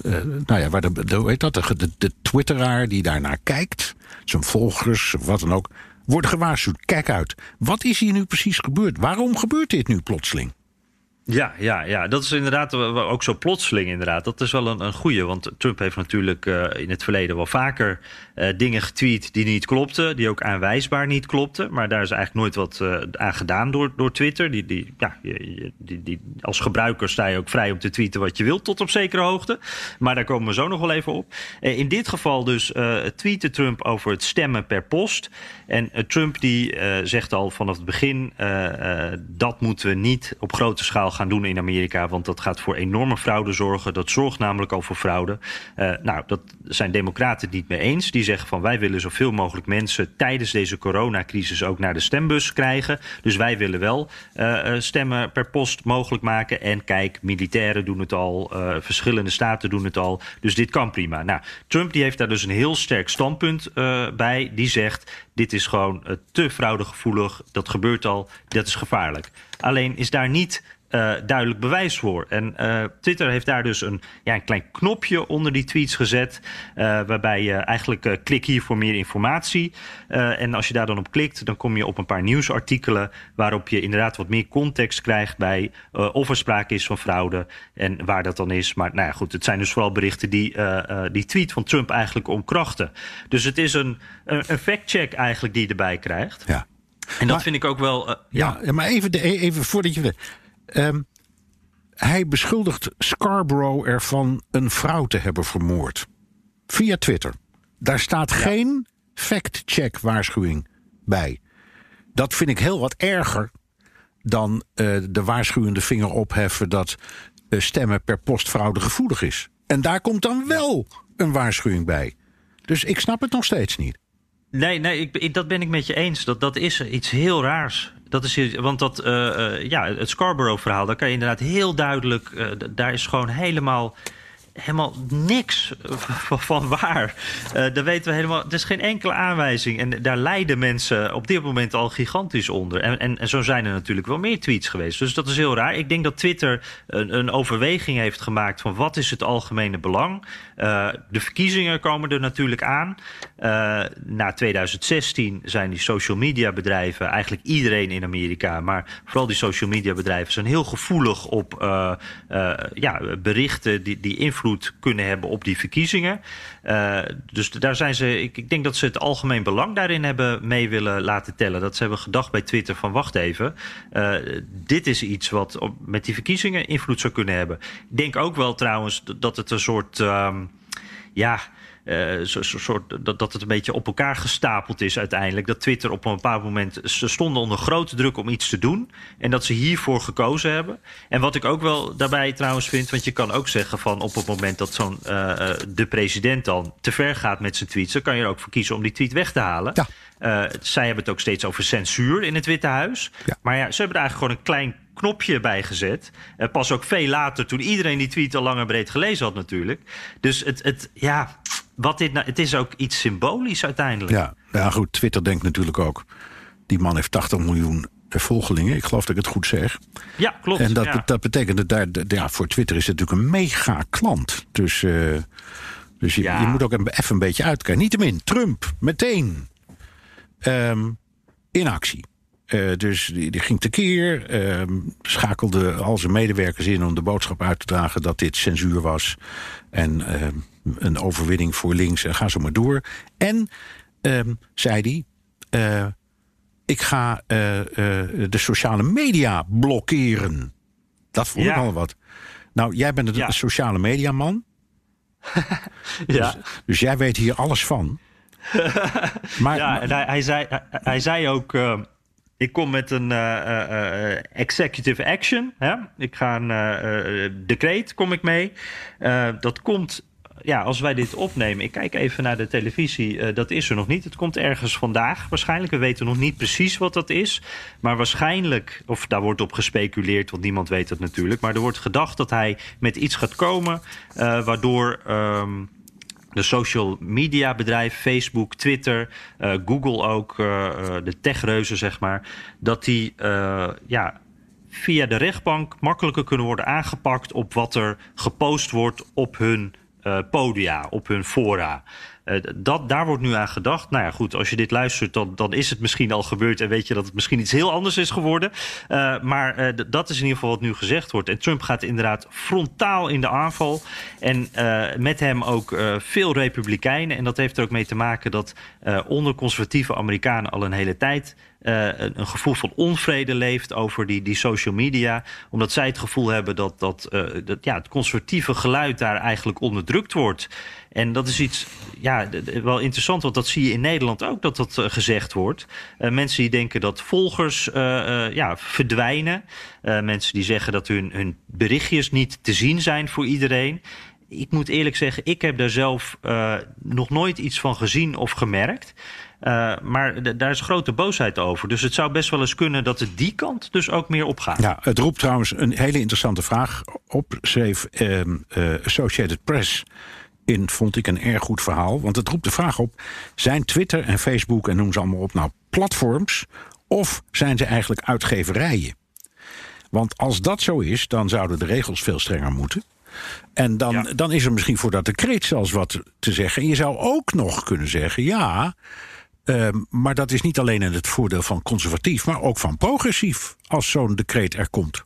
B: uh, nou ja, waar de, de, heet dat, de, de, de twitteraar die daarnaar kijkt, zijn volgers, wat dan ook, wordt gewaarschuwd. Kijk uit, wat is hier nu precies gebeurd? Waarom gebeurt dit nu plotseling?
A: Ja, ja, ja, dat is inderdaad ook zo plotseling inderdaad. Dat is wel een, een goeie, want Trump heeft natuurlijk uh, in het verleden wel vaker uh, dingen getweet die niet klopten, die ook aanwijsbaar niet klopten. Maar daar is eigenlijk nooit wat uh, aan gedaan door, door Twitter. Die, die, ja, die, die, als gebruiker sta je ook vrij om te tweeten wat je wilt tot op zekere hoogte. Maar daar komen we zo nog wel even op. in dit geval dus tweette Trump over het stemmen per post. En Trump die zegt al vanaf het begin, dat moeten we niet op grote schaal gaan doen in Amerika, want dat gaat voor enorme fraude zorgen. Dat zorgt namelijk al voor fraude. Nou, dat zijn democraten het niet mee eens. Die zeggen van wij willen zoveel mogelijk mensen tijdens deze coronacrisis ook naar de stembus krijgen. Dus wij willen wel stemmen per post mogelijk maken. En kijk, militairen doen het al, verschillende staten doen het al. Dus dit kan prima. Nou, Trump die heeft daar dus een heel sterk standpunt bij. Die zegt, dit is gewoon te fraudegevoelig. Dat gebeurt al, dat is gevaarlijk. Alleen is daar niet uh, duidelijk bewijs voor. En uh, Twitter heeft daar dus een, ja, een klein knopje onder die tweets gezet. Uh, waarbij je eigenlijk klik hier voor meer informatie. en als je daar dan op klikt, dan kom je op een paar nieuwsartikelen. waarop je inderdaad wat meer context krijgt bij of er sprake is van fraude. en waar dat dan is. Maar nou ja, goed, het zijn dus vooral berichten die die tweet van Trump eigenlijk omkrachten. Dus het is een, een fact-check eigenlijk die je erbij krijgt.
B: Ja.
A: En dat maar, vind ik ook wel.
B: ja. ja, maar even, de, even voordat je. Um, hij beschuldigt Scarborough ervan een vrouw te hebben vermoord. Via Twitter. Daar staat ja. geen fact-check waarschuwing bij. Dat vind ik heel wat erger dan uh, de waarschuwende vinger opheffen dat uh, stemmen per post fraudegevoelig is. En daar komt dan wel een waarschuwing bij. Dus ik snap het nog steeds niet.
A: Nee, nee ik, ik, dat ben ik met je eens. Dat, dat is iets heel raars. Dat is, want dat, uh, uh, ja, het Scarborough-verhaal, daar kan je inderdaad heel duidelijk. Uh, daar is gewoon helemaal helemaal niks van waar. Uh, daar weten we helemaal. Er is geen enkele aanwijzing. En daar lijden mensen op dit moment al gigantisch onder. En, en, en zo zijn er natuurlijk wel meer tweets geweest. Dus dat is heel raar. Ik denk dat Twitter een, een overweging heeft gemaakt van wat is het algemene belang. Uh, de verkiezingen komen er natuurlijk aan. Uh, na 2016 zijn die social media bedrijven, eigenlijk iedereen in Amerika, maar vooral die social media bedrijven, zijn heel gevoelig op ja, berichten die, die invloed kunnen hebben op die verkiezingen. Uh, dus daar zijn ze. Ik, ik, denk dat ze het algemeen belang daarin hebben mee willen laten tellen. Dat ze hebben gedacht bij Twitter van wacht even. Uh, dit is iets wat op, met die verkiezingen invloed zou kunnen hebben. Ik denk ook wel trouwens dat het een soort. Um, ja uh, zo, zo, soort, dat, dat het een beetje op elkaar gestapeld is uiteindelijk. Dat Twitter op een bepaald moment. Ze stonden onder grote druk om iets te doen. En dat ze hiervoor gekozen hebben. En wat ik ook wel daarbij trouwens vind. Want je kan ook zeggen van op het moment dat zo'n uh, de president dan te ver gaat met zijn tweets. dan kan je er ook voor kiezen om die tweet weg te halen. Ja. Uh, zij hebben het ook steeds over censuur in het Witte Huis. Ja. Maar ja, ze hebben er eigenlijk gewoon een klein knopje bijgezet. Uh, pas ook veel later, toen iedereen die tweet al lang en breed gelezen had natuurlijk. Dus het, het ja, wat dit nou, het is ook iets symbolisch uiteindelijk.
B: Ja, ja, goed. Twitter denkt natuurlijk ook. Die man heeft 80 miljoen volgelingen. Ik geloof dat ik het goed zeg.
A: Ja, klopt.
B: En dat,
A: ja.
B: dat betekent dat daar, ja, voor Twitter is het natuurlijk een mega klant. Dus, uh, dus je, ja. je, moet ook even een beetje uitkijken. Niettemin, Trump meteen um, in actie. Uh, dus die, die, ging tekeer, uh, schakelde al zijn medewerkers in om de boodschap uit te dragen dat dit censuur was. En uh, een overwinning voor links en ga zo maar door. En, ehm, zei hij, ik ga de sociale media blokkeren. Dat vond ja. ik al wat. Nou, jij bent een ja. sociale mediaman.
A: ja.
B: Dus, dus, jij weet hier alles van.
A: maar, ja, en hij, hij, zei, hij, hij zei ook ik kom met een uh, uh, executive action. Hè? Ik ga een decreet, kom ik mee. dat komt, ja, als wij dit opnemen. Ik kijk even naar de televisie. dat is er nog niet. Het komt ergens vandaag waarschijnlijk. We weten nog niet precies wat dat is. Maar waarschijnlijk, of daar wordt op gespeculeerd, want niemand weet het natuurlijk. Maar er wordt gedacht dat hij met iets gaat komen. waardoor. Um, de social media bedrijven, Facebook, Twitter, uh, Google ook, uh, de techreuzen zeg maar, dat die ja, via de rechtbank makkelijker kunnen worden aangepakt op wat er gepost wordt op hun podia, op hun fora. Uh, dat, daar wordt nu aan gedacht. Nou ja, goed, als je dit luistert, dan, dan is het misschien al gebeurd en weet je dat het misschien iets heel anders is geworden. Uh, maar uh, dat is in ieder geval wat nu gezegd wordt. En Trump gaat inderdaad frontaal in de aanval. En met hem ook veel Republikeinen. En dat heeft er ook mee te maken dat onder conservatieve Amerikanen al een hele tijd een, een, gevoel van onvrede leeft over die, die social media. Omdat zij het gevoel hebben dat, dat, uh, dat ja, het conservatieve geluid daar eigenlijk onderdrukt wordt. En dat is iets ja, wel interessant, want dat zie je in Nederland ook dat dat uh, gezegd wordt. mensen die denken dat volgers ja, verdwijnen. mensen die zeggen dat hun, hun berichtjes niet te zien zijn voor iedereen ik moet eerlijk zeggen, ik heb daar zelf uh, nog nooit iets van gezien of gemerkt. Uh, maar daar is grote boosheid over. Dus het zou best wel eens kunnen dat het die kant dus ook meer opgaat.
B: Ja, het roept trouwens een hele interessante vraag op. Schreef uh, uh, Associated Press in, vond ik een erg goed verhaal. Want het roept de vraag op: zijn Twitter en Facebook en noem ze allemaal op nou platforms? Of zijn ze eigenlijk uitgeverijen? Want als dat zo is, dan zouden de regels veel strenger moeten. En dan, ja. dan is er misschien voor dat decreet zelfs wat te zeggen. En je zou ook nog kunnen zeggen: ja, uh, maar dat is niet alleen in het voordeel van conservatief, maar ook van progressief, als zo'n decreet er komt.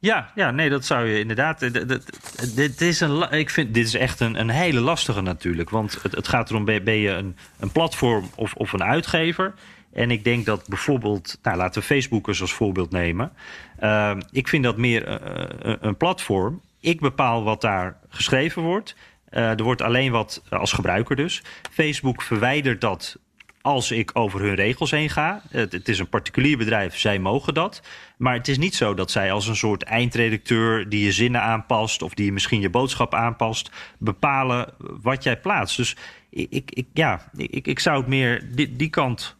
A: Ja, ja, nee, dat zou je inderdaad. Dit is, een, ik vind, dit is echt een, een hele lastige natuurlijk. Want het, het gaat erom: ben je een, een platform of, of een uitgever? En ik denk dat bijvoorbeeld, nou, laten we Facebookers als voorbeeld nemen. Uh, ik vind dat meer uh, een platform. Ik bepaal wat daar geschreven wordt. Uh, er wordt alleen wat als gebruiker dus. Facebook verwijdert dat als ik over hun regels heen ga. Het, het, is een particulier bedrijf, zij mogen dat. Maar het is niet zo dat zij als een soort eindredacteur die je zinnen aanpast of die misschien je boodschap aanpast, bepalen wat jij plaatst. Dus ik, ik, ja, ik, ik zou het meer die, die kant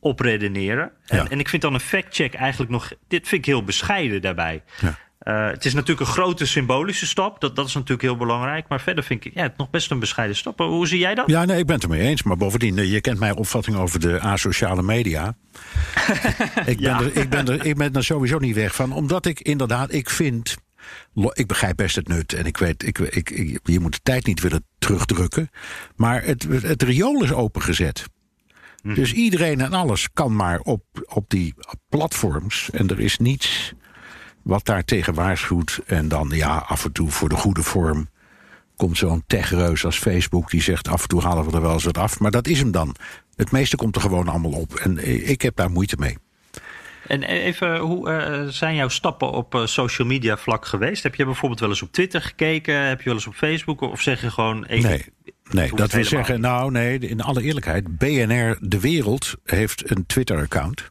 A: op redeneren. En, ja. en, ik vind dan een fact-check eigenlijk nog. Dit vind ik heel bescheiden daarbij. Ja. Uh, het is natuurlijk een grote symbolische stap. Dat, dat is natuurlijk heel belangrijk. Maar verder vind ik ja, het nog best een bescheiden stap. Hoe zie jij dat?
B: Ja, nee, ik ben het ermee eens. Maar bovendien, eh, je kent mijn opvatting over de asociale media. ik, ben ja. er, ik, ben er, ik ben er sowieso niet weg van. Omdat ik inderdaad, ik vind. Ik begrijp best het nut en ik weet, ik, ik, ik, je moet de tijd niet willen terugdrukken. Maar het, het riool is opengezet. Mm. Dus iedereen en alles kan maar op, op die platforms. En er is niets wat daar tegen waarschuwt. En dan ja, af en toe voor de goede vorm komt zo'n techreus als Facebook die zegt af en toe halen we er wel eens wat af. Maar dat is hem dan. Het meeste komt er gewoon allemaal op. En ik heb daar moeite mee.
A: En even, hoe uh, zijn jouw stappen op uh, social media vlak geweest? Heb je bijvoorbeeld wel eens op Twitter gekeken? Heb je wel eens op Facebook? Of zeg je gewoon... Even,
B: nee, nee dat wil zeggen... Nou, nee, in alle eerlijkheid. BNR De Wereld heeft een Twitter-account.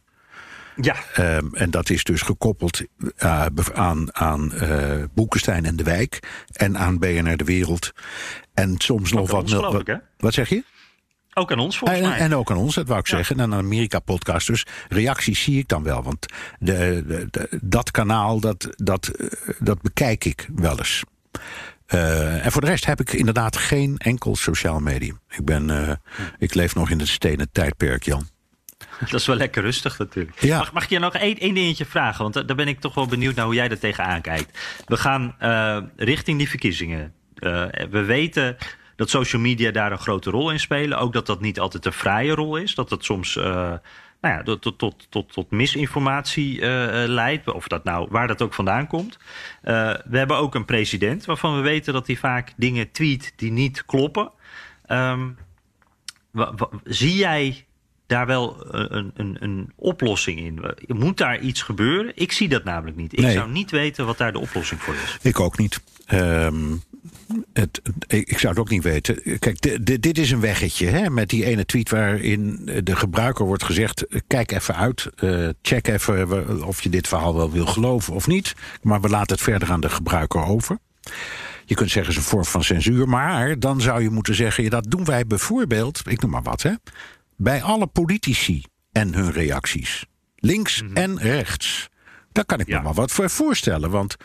A: Ja.
B: Um, en dat is dus gekoppeld uh, aan, aan uh, Boekenstein en de Wijk. En aan BNR De Wereld. En soms nog wat...
A: Geloof ik, hè?
B: Wat zeg je?
A: Ook aan ons volgens
B: en,
A: mij.
B: En ook aan ons, dat wou ik ja. zeggen. En aan Amerika-podcast. Dus reacties zie ik dan wel. Want de, de, de, dat kanaal, dat, dat, dat bekijk ik wel eens. Uh, en voor de rest heb ik inderdaad geen enkel sociaal medium. Ik, ben, uh, ik leef nog in het stenen tijdperk, Jan.
A: Dat is wel lekker rustig natuurlijk.
B: Ja.
A: Mag, mag ik je nog één, één dingetje vragen? Want daar ben ik toch wel benieuwd naar hoe jij er tegenaan kijkt. We gaan uh, richting die verkiezingen. we weten dat social media daar een grote rol in spelen. Ook dat dat niet altijd een vrije rol is. Dat dat soms uh, nou ja, tot, tot, tot, tot misinformatie leidt. Of dat nou, waar dat ook vandaan komt. We hebben ook een president waarvan we weten dat hij vaak dingen tweet die niet kloppen. Um, zie jij daar wel een, een, een oplossing in? Moet daar iets gebeuren? Ik zie dat namelijk niet. Ik
B: Nee.
A: zou niet weten wat daar de oplossing voor is.
B: Ik ook niet. Um, het, ik zou het ook niet weten. Kijk, de, de, dit is een weggetje hè, met die ene tweet waarin de gebruiker wordt gezegd: kijk even uit, uh, check even of je dit verhaal wel wil geloven of niet. Maar we laten het verder aan de gebruiker over. Je kunt zeggen, het is een vorm van censuur. Maar dan zou je moeten zeggen: ja, dat doen wij bijvoorbeeld, ik noem maar wat, hè, bij alle politici en hun reacties. Links mm-hmm. en rechts. Daar kan ik ja. me wel wat voor voorstellen. Want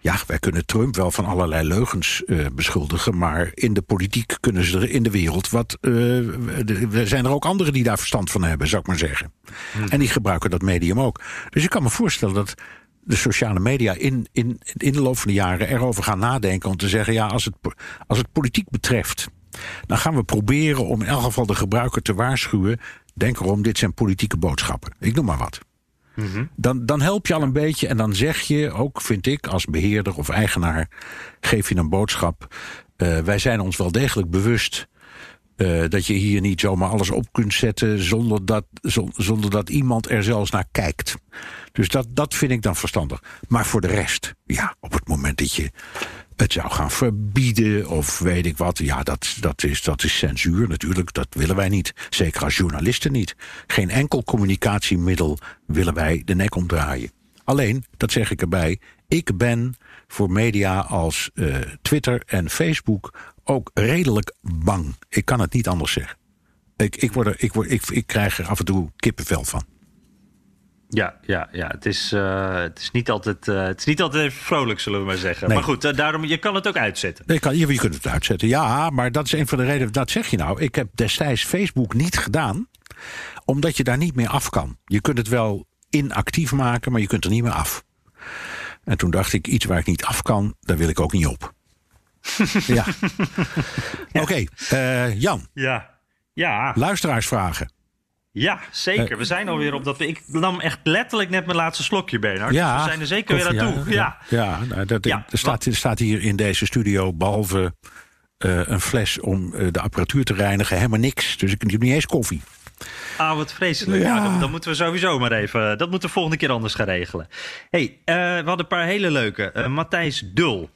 B: ja, wij kunnen Trump wel van allerlei leugens uh, beschuldigen. Maar in de politiek kunnen ze er in de wereld wat. Uh, er zijn er ook anderen die daar verstand van hebben, zou ik maar zeggen. Hmm. En die gebruiken dat medium ook. Dus ik kan me voorstellen dat de sociale media in, in, in de loop van de jaren erover gaan nadenken. Om te zeggen: ja, als het, als het politiek betreft. Dan gaan we proberen om in elk geval de gebruiker te waarschuwen. Denk erom, dit zijn politieke boodschappen. Ik noem maar wat.
A: Mm-hmm.
B: Dan, dan help je al een beetje en dan zeg je ook, vind ik, als beheerder of eigenaar, geef je een boodschap. Uh, wij zijn ons wel degelijk bewust uh, dat je hier niet zomaar alles op kunt zetten zonder dat, zonder dat iemand er zelfs naar kijkt. Dus dat, dat vind ik dan verstandig. Maar voor de rest, ja, op het moment dat je het zou gaan verbieden of weet ik wat. Ja, dat, dat, is, dat is censuur natuurlijk. Dat willen wij niet. Zeker als journalisten niet. Geen enkel communicatiemiddel willen wij de nek omdraaien. Alleen, dat zeg ik erbij, ik ben voor media als uh, Twitter en Facebook ook redelijk bang. Ik kan het niet anders zeggen. Ik, ik, word er, ik, word, ik, ik krijg er af en toe kippenvel van.
A: Ja, ja, ja. Het, is, uh, het, is niet altijd, uh, het is niet altijd even vrolijk, zullen we maar zeggen. Nee. Maar goed, uh, daarom, je kan het ook uitzetten.
B: Je, kan, je, je kunt het uitzetten, ja. Maar dat is een van de redenen, dat zeg je nou. Ik heb destijds Facebook niet gedaan, omdat je daar niet meer af kan. Je kunt het wel inactief maken, maar je kunt er niet meer af. En toen dacht ik, iets waar ik niet af kan, daar wil ik ook niet op. ja. Oké, okay, uh, Jan.
A: Ja. ja.
B: Luisteraarsvragen.
A: Ja, zeker. We zijn alweer op dat. Ik nam echt letterlijk net mijn laatste slokje, Bernard.
B: Ja,
A: dus we zijn er zeker weer aan toe. Ja,
B: ja. ja nou, dat, ja. Er, staat, staat hier in deze studio, behalve uh, een fles om uh, de apparatuur te reinigen, helemaal niks. Dus ik heb niet eens koffie.
A: Ah, wat vreselijk. Ja. dan, moeten we sowieso maar even. Dat moeten we volgende keer anders gaan regelen. hey, uh, we hadden een paar hele leuke. Matthijs Dul.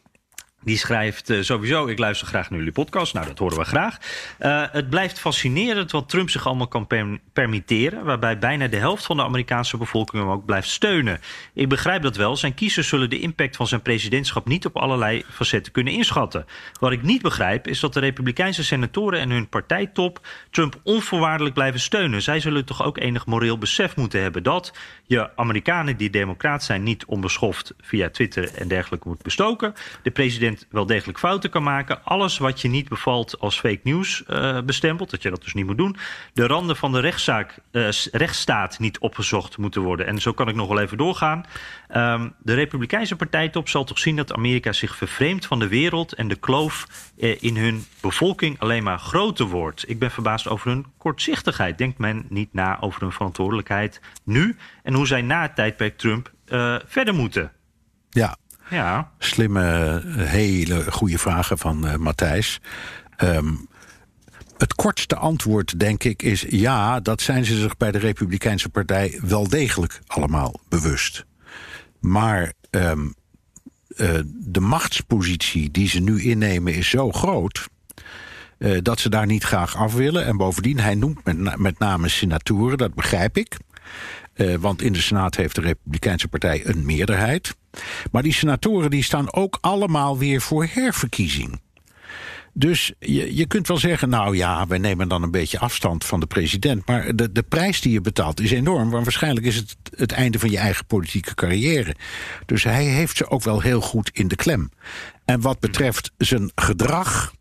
A: Die schrijft uh, sowieso, ik luister graag naar jullie podcast. Nou, dat horen we graag. Uh, het blijft fascinerend wat Trump zich allemaal kan per permitteren... waarbij bijna de helft van de Amerikaanse bevolking hem ook blijft steunen. Ik begrijp dat wel. Zijn kiezers zullen de impact van zijn presidentschap... niet op allerlei facetten kunnen inschatten. Wat ik niet begrijp is dat de Republikeinse senatoren... en hun partijtop Trump onvoorwaardelijk blijven steunen. Zij zullen toch ook enig moreel besef moeten hebben... dat je Amerikanen die democraat zijn niet onbeschoft... via Twitter en dergelijke moet bestoken. De president wel degelijk fouten kan maken. Alles wat je niet bevalt als fake news uh, bestempelt, dat je dat dus niet moet doen. De randen van de rechtszaak, uh, rechtsstaat niet opgezocht moeten worden. En zo kan ik nog wel even doorgaan. Um, de Republikeinse partijtop zal toch zien dat Amerika zich vervreemdt van de wereld en de kloof uh, in hun bevolking alleen maar groter wordt. Ik ben verbaasd over hun kortzichtigheid. Denkt men niet na over hun verantwoordelijkheid nu en hoe zij na het tijdperk Trump verder moeten?
B: Ja,
A: Ja.
B: slimme, hele goede vragen van eh, Matthijs. Ehm, het kortste antwoord, denk ik, is ja, dat zijn ze zich bij de Republikeinse Partij wel degelijk allemaal bewust. Maar ehm, eh, de machtspositie die ze nu innemen is zo groot. eh, dat ze daar niet graag af willen. En bovendien, hij noemt met, met name senatoren, dat begrijp ik. Want in de Senaat heeft de Republikeinse Partij een meerderheid. Maar die senatoren die staan ook allemaal weer voor herverkiezing. Dus je, je kunt wel zeggen, nou ja, we nemen dan een beetje afstand van de president. Maar de, de prijs die je betaalt is enorm. Want waarschijnlijk is het het einde van je eigen politieke carrière. Dus hij heeft ze ook wel heel goed in de klem. En wat betreft zijn gedrag,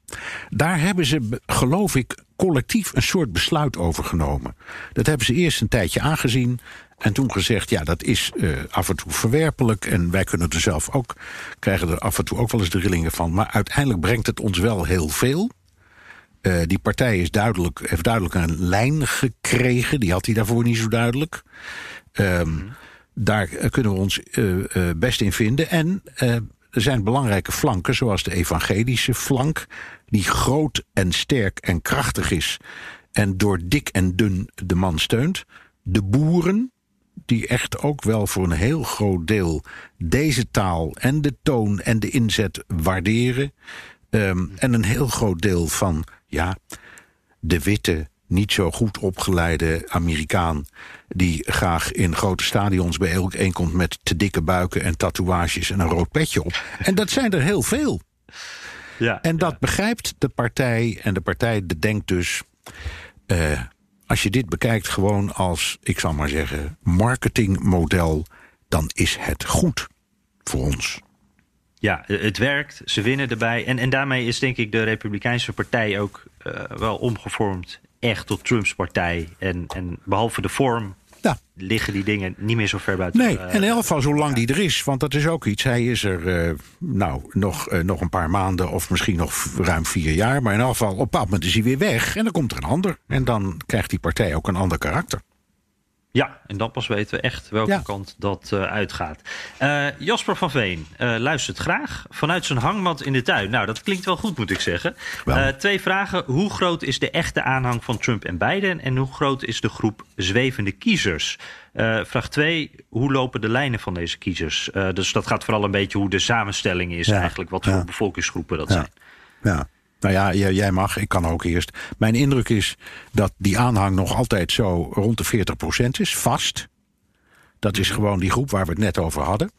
B: daar hebben ze, geloof ik, collectief een soort besluit over genomen. Dat hebben ze eerst een tijdje aangezien. En toen gezegd, ja, dat is eh, af en toe verwerpelijk. En wij kunnen er zelf ook, krijgen er af en toe ook wel eens de rillingen van. Maar uiteindelijk brengt het ons wel heel veel. Eh, die partij is duidelijk, heeft duidelijk een lijn gekregen. Die had hij daarvoor niet zo duidelijk. Ehm, Daar eh, kunnen we ons eh, best in vinden. En er zijn belangrijke flanken, zoals de evangelische flank, die groot en sterk en krachtig is. En door dik en dun de man steunt. De boeren, die echt ook wel voor een heel groot deel deze taal en de toon en de inzet waarderen. Ehm, en een heel groot deel van ja, de witte, niet zo goed opgeleide Amerikaan. die graag in grote stadions bijeenkomt met te dikke buiken en tatoeages en een rood petje op. En dat zijn er heel veel.
A: Ja.
B: En dat begrijpt de partij. En de partij denkt dus. eh, als je dit bekijkt gewoon als, ik zal maar zeggen, marketingmodel. dan is het goed voor ons.
A: Ja, het werkt. Ze winnen erbij. En, en daarmee is denk ik de Republikeinse Partij ook eh, wel omgevormd echt tot Trumps partij. En, en behalve de vorm
B: Ja.
A: liggen die dingen niet meer zo ver buiten.
B: Nee,
A: eh,
B: en in elk geval zolang die er is. Want dat is ook iets. Hij is er eh, nou, nog, eh, nog een paar maanden of misschien nog ruim vier jaar. Maar in elk geval, op een bepaald moment is hij weer weg. En dan komt er een ander. En dan krijgt die partij ook een ander karakter.
A: Ja, en dan pas weten we echt welke
B: Ja.
A: kant dat eh, uitgaat. Eh, Jasper van Veen eh, luistert graag vanuit zijn hangmat in de tuin. Nou, dat klinkt wel goed, moet ik zeggen. Eh, twee vragen. Hoe groot is de echte aanhang van Trump en Biden? En hoe groot is de groep zwevende kiezers? Eh, vraag 2. Hoe lopen de lijnen van deze kiezers? Eh, dus dat gaat vooral een beetje hoe de samenstelling is
B: Ja.
A: eigenlijk. Wat voor
B: Ja.
A: bevolkingsgroepen dat
B: Ja.
A: zijn.
B: Ja. Nou ja, jij, jij mag, ik kan ook eerst. Mijn indruk is dat die aanhang nog altijd zo rond de 40% is, vast. Dat is gewoon die groep waar we het net over hadden.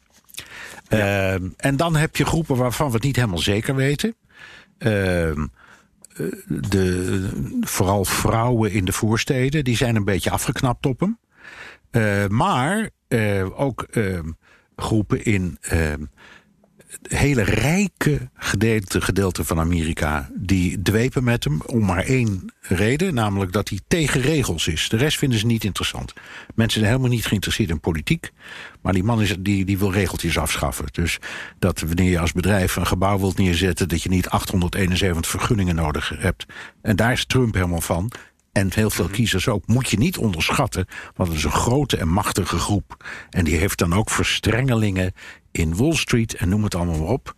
B: Ehm, en dan heb je groepen waarvan we het niet helemaal zeker weten. Ehm, eh, de, vooral vrouwen in de voorsteden, die zijn een beetje afgeknapt op hem. Eh, maar eh, ook ehm, groepen in ehm, hele rijke gedeelte, gedeelte van Amerika die dwepen met hem om maar één reden, namelijk dat hij tegen regels is. De rest vinden ze niet interessant. Mensen zijn helemaal niet geïnteresseerd in politiek, maar die man is, die, die wil regeltjes afschaffen. Dus dat wanneer je als bedrijf een gebouw wilt neerzetten, dat je niet 871 vergunningen nodig hebt. En daar is Trump helemaal van. En heel veel kiezers ook. Moet je niet onderschatten, want het is een grote en machtige groep. En die heeft dan ook verstrengelingen in Wall Street en noem het allemaal maar op.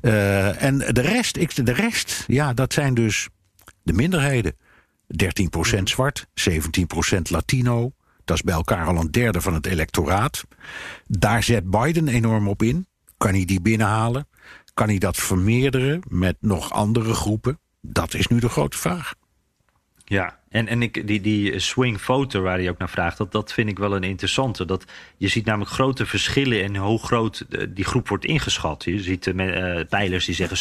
B: Eh, en de rest, ik, de rest, ja, dat zijn dus de minderheden. 13% zwart, 17% Latino. Dat is bij elkaar al een derde van het electoraat. Daar zet Biden enorm op in. Kan hij die binnenhalen? Kan hij dat vermeerderen met nog andere groepen? Dat is nu de grote vraag.
A: Ja, en, en ik, die, die swing voter waar hij ook naar vraagt, dat, dat vind ik wel een interessante. Dat, je ziet namelijk grote verschillen in hoe groot de- die groep wordt ingeschat. Je ziet eh, eh, pijlers die zeggen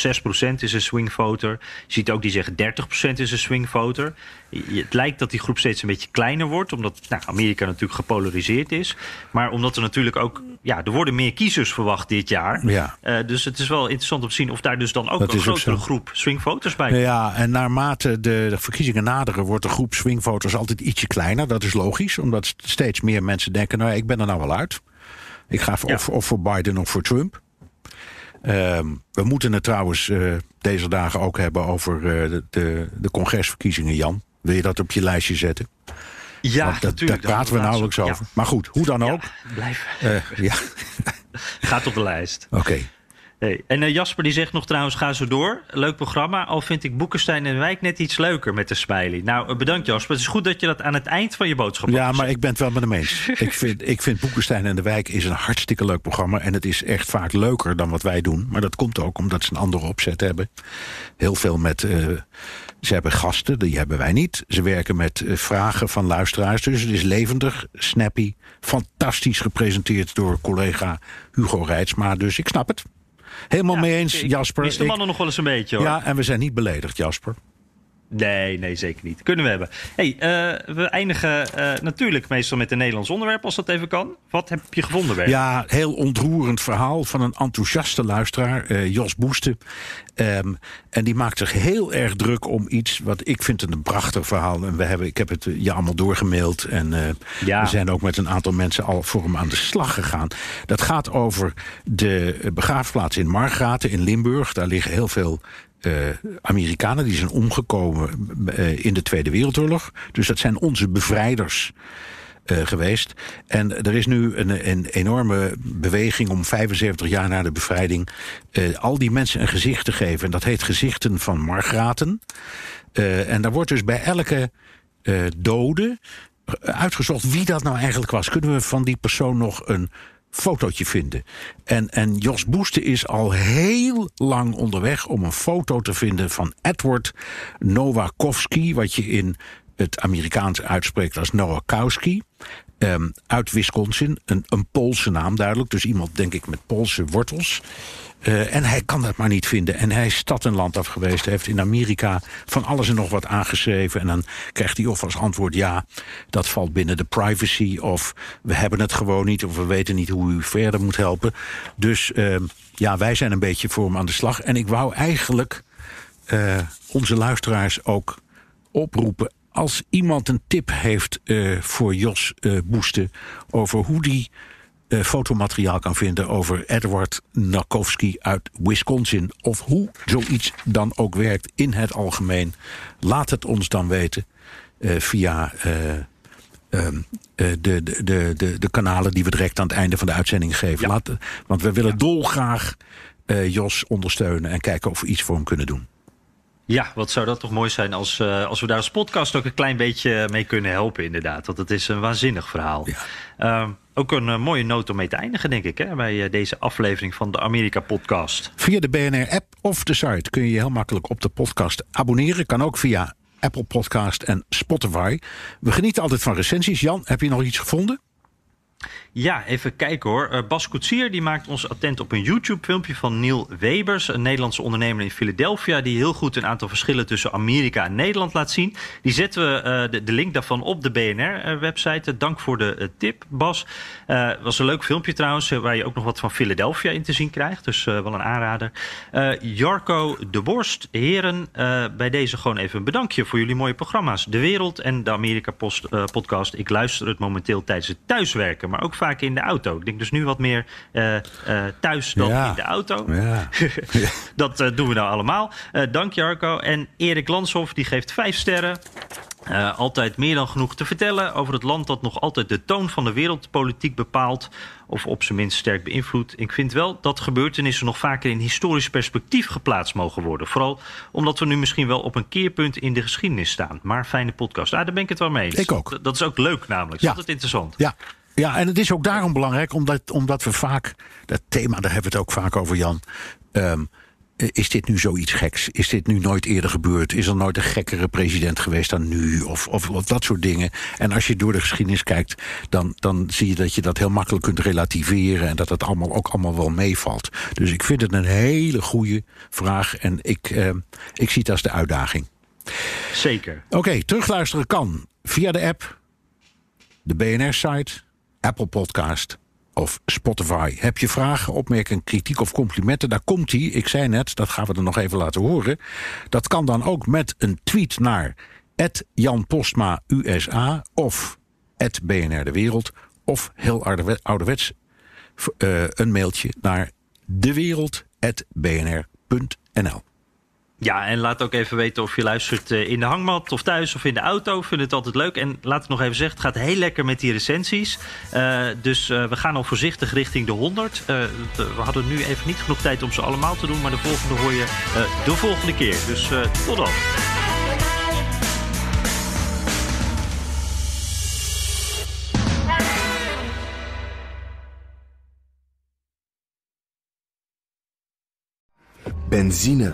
A: 6% is een swing voter. Je ziet ook die zeggen 30% is een swing voter. Je- Het lijkt dat die groep steeds een beetje kleiner wordt, omdat nou, Amerika natuurlijk gepolariseerd is. Maar omdat er natuurlijk ook, ja, er worden meer kiezers verwacht dit jaar.
B: Ja.
A: Eh, dus het is wel interessant om te zien of daar dus dan ook
B: Dat
A: een
B: ook
A: grotere groep swing voters bij komt.
B: Ja, en naarmate de, de verkiezingen naderen, wordt de groep swingvoters altijd ietsje kleiner. Dat is logisch, omdat st- steeds meer mensen denken: nou, ik ben er nou wel uit. Ik ga
A: Ja.
B: of, of voor Biden of voor Trump. Ehm, we moeten het trouwens eh, deze dagen ook hebben over eh, de, de, de congresverkiezingen, Jan. Wil je dat op je lijstje zetten?
A: Ja,
B: Want dat,
A: natuurlijk,
B: daar praten we nauwelijks over. Maar goed, hoe dan
A: Ja,
B: ook.
A: blijf.
B: Eh, ja,
A: Gaat op de lijst.
B: oké.
A: Hey. En eh, Jasper die zegt nog trouwens, ga zo door. Leuk programma, al vind ik Boekenstein en de Wijk net iets leuker met de smiley. Nou, eh, bedankt Jasper. Het is goed dat je dat aan het eind van je boodschap
B: Ja, maar ik ben het wel met hem eens. ik, vind, ik vind Boekenstein en de Wijk is een hartstikke leuk programma. En het is echt vaak leuker dan wat wij doen. Maar dat komt ook omdat ze een andere opzet hebben. Heel veel met... eh, ze hebben gasten, die hebben wij niet. Ze werken met vragen van luisteraars. Dus het is levendig, snappy, fantastisch gepresenteerd door collega Hugo Reitsma. Dus ik snap het. Helemaal
A: Ja,
B: mee eens,
A: ik
B: Jasper.
A: mis de mannen nog wel eens een beetje hoor.
B: ja, en we zijn niet beledigd, Jasper.
A: Nee, nee, zeker niet. Kunnen we hebben. hey, eh, we eindigen eh, natuurlijk meestal met een Nederlands onderwerp, als dat even kan. Wat heb je gevonden, Bert?
B: Ja, heel ontroerend verhaal van een enthousiaste luisteraar, eh, Jos Boesten. Ehm, en die maakt zich heel erg druk om iets wat ik vind een prachtig verhaal. En we hebben, ik heb het je allemaal doorgemaild. En
A: Ja.
B: we zijn ook met een aantal mensen al voor hem aan de slag gegaan. Dat gaat over de begraafplaats in Margraten in Limburg. Daar liggen heel veel eh, Amerikanen die zijn omgekomen eh, in de Tweede Wereldoorlog. Dus dat zijn onze bevrijders eh, geweest. En er is nu een, een enorme beweging om 75 jaar na de bevrijding al die mensen een gezicht te geven. En dat heet Gezichten van Margraten. En daar wordt dus bij elke dode uitgezocht wie dat nou eigenlijk was. Kunnen we van die persoon nog een fotootje vinden? En, en Jos Boeste is al heel lang onderweg om een foto te vinden van Edward Nowakowski, wat je in het Amerikaans uitspreekt als Nowakowski. ehm, uit Wisconsin, een, een Poolse naam duidelijk. Dus iemand, denk ik, met Poolse wortels. Eh, en hij kan dat maar niet vinden. En hij is stad en land af geweest. Hij heeft in Amerika van alles en nog wat aangeschreven. En dan krijgt hij of als antwoord ja, dat valt binnen de privacy. Of we hebben het gewoon niet. Of we weten niet hoe u verder moet helpen. Dus eh, ja, wij zijn een beetje voor hem aan de slag. En ik wou eigenlijk eh, onze luisteraars ook oproepen. Als iemand een tip heeft voor Jos eh Boeste over hoe die eh, fotomateriaal kan vinden over Edward Nakowski uit Wisconsin. Of hoe zoiets dan ook werkt in het algemeen. Laat het ons dan weten eh, via eh, ehm, eh, de, de, de, de, kanalen die we direct aan het einde van de uitzending geven. Laat, want we willen dolgraag Jos ondersteunen en kijken of we iets voor hem kunnen doen.
A: Ja, wat zou dat toch mooi zijn als, eh, als we daar als podcast ook een klein beetje mee kunnen helpen, inderdaad. Want het is een waanzinnig verhaal.
B: Ja.
A: Ehm, ook een eh, mooie noot om mee te eindigen, denk ik, hè, bij eh, deze aflevering van de Amerika-podcast.
B: Via de BNR-app of de site kun je je heel makkelijk op de podcast abonneren. Kan ook via Apple Podcast en Spotify. We genieten altijd van recensies. Jan, heb je nog iets gevonden?
A: Ja, even kijken hoor. Eh, Bas Koetsier die maakt ons attent op een YouTube-filmpje van Neil Webers, een Nederlandse ondernemer in Philadelphia, die heel goed een aantal verschillen tussen Amerika en Nederland laat zien. Die zetten we eh, de, link daarvan op de BNR-website. dank voor de eh, tip, Bas. Eh was een leuk filmpje trouwens, eh, waar je ook nog wat van Philadelphia in te zien krijgt. Dus eh, wel een aanrader. Eh, Jarko de Borst, heren, eh, bij deze gewoon even een bedankje voor jullie mooie programma's. De Wereld en de Amerika-podcast. Ik luister het momenteel tijdens het thuiswerken, maar ook vaak in de auto. Ik denk dus nu wat meer eh, eh, thuis dan
B: Ja.
A: in de auto.
B: Ja.
A: Dat eh, doen we nou allemaal. Dank Jarko. En Erik Lanshoff die geeft vijf sterren. Altijd meer dan genoeg te vertellen over het land dat nog altijd de toon van de wereldpolitiek bepaalt. Of op zijn minst sterk beïnvloedt. Ik vind wel dat gebeurtenissen nog vaker in historisch perspectief geplaatst mogen worden. Vooral omdat we nu misschien wel op een keerpunt in de geschiedenis staan. Maar fijne podcast. Ah, daar ben ik het wel mee eens.
B: Ik ook.
A: Dat, dat is ook leuk namelijk. Dat is altijd interessant.
B: Ja. Ja, en het is ook daarom belangrijk, omdat, omdat we vaak, dat thema, daar hebben we het ook vaak over, Jan. Ehm, is dit nu zoiets geks? Is dit nu nooit eerder gebeurd? Is er nooit een gekkere president geweest dan nu? Of, of, of dat soort dingen. En als je door de geschiedenis kijkt, dan, dan zie je dat je dat heel makkelijk kunt relativeren. En dat het allemaal ook allemaal wel meevalt. Dus ik vind het een hele goede vraag. En ik, ehm, ik zie het als de uitdaging.
A: Zeker.
B: Oké, terugluisteren kan via de app, de BNR-site, Apple Podcast of Spotify. Heb je vragen, opmerkingen, kritiek of complimenten? Daar komt hij. Ik zei net, dat gaan we er nog even laten horen. Dat kan dan ook met een tweet naar Jan Postma USA of BNR De Wereld. Of heel ouderwe- ouderwets eh, een mailtje naar dewereld.bnr.nl.
A: Ja, en laat ook even weten of je luistert eh, in de hangmat of thuis of in de auto. Vind het altijd leuk. En laat ik nog even zeggen, het gaat heel lekker met die recensies. Uh, dus uh, we gaan al voorzichtig richting de 100. we hadden nu even niet genoeg tijd om ze allemaal te doen. Maar de volgende hoor je de volgende keer. Dus tot dan.
F: Benzine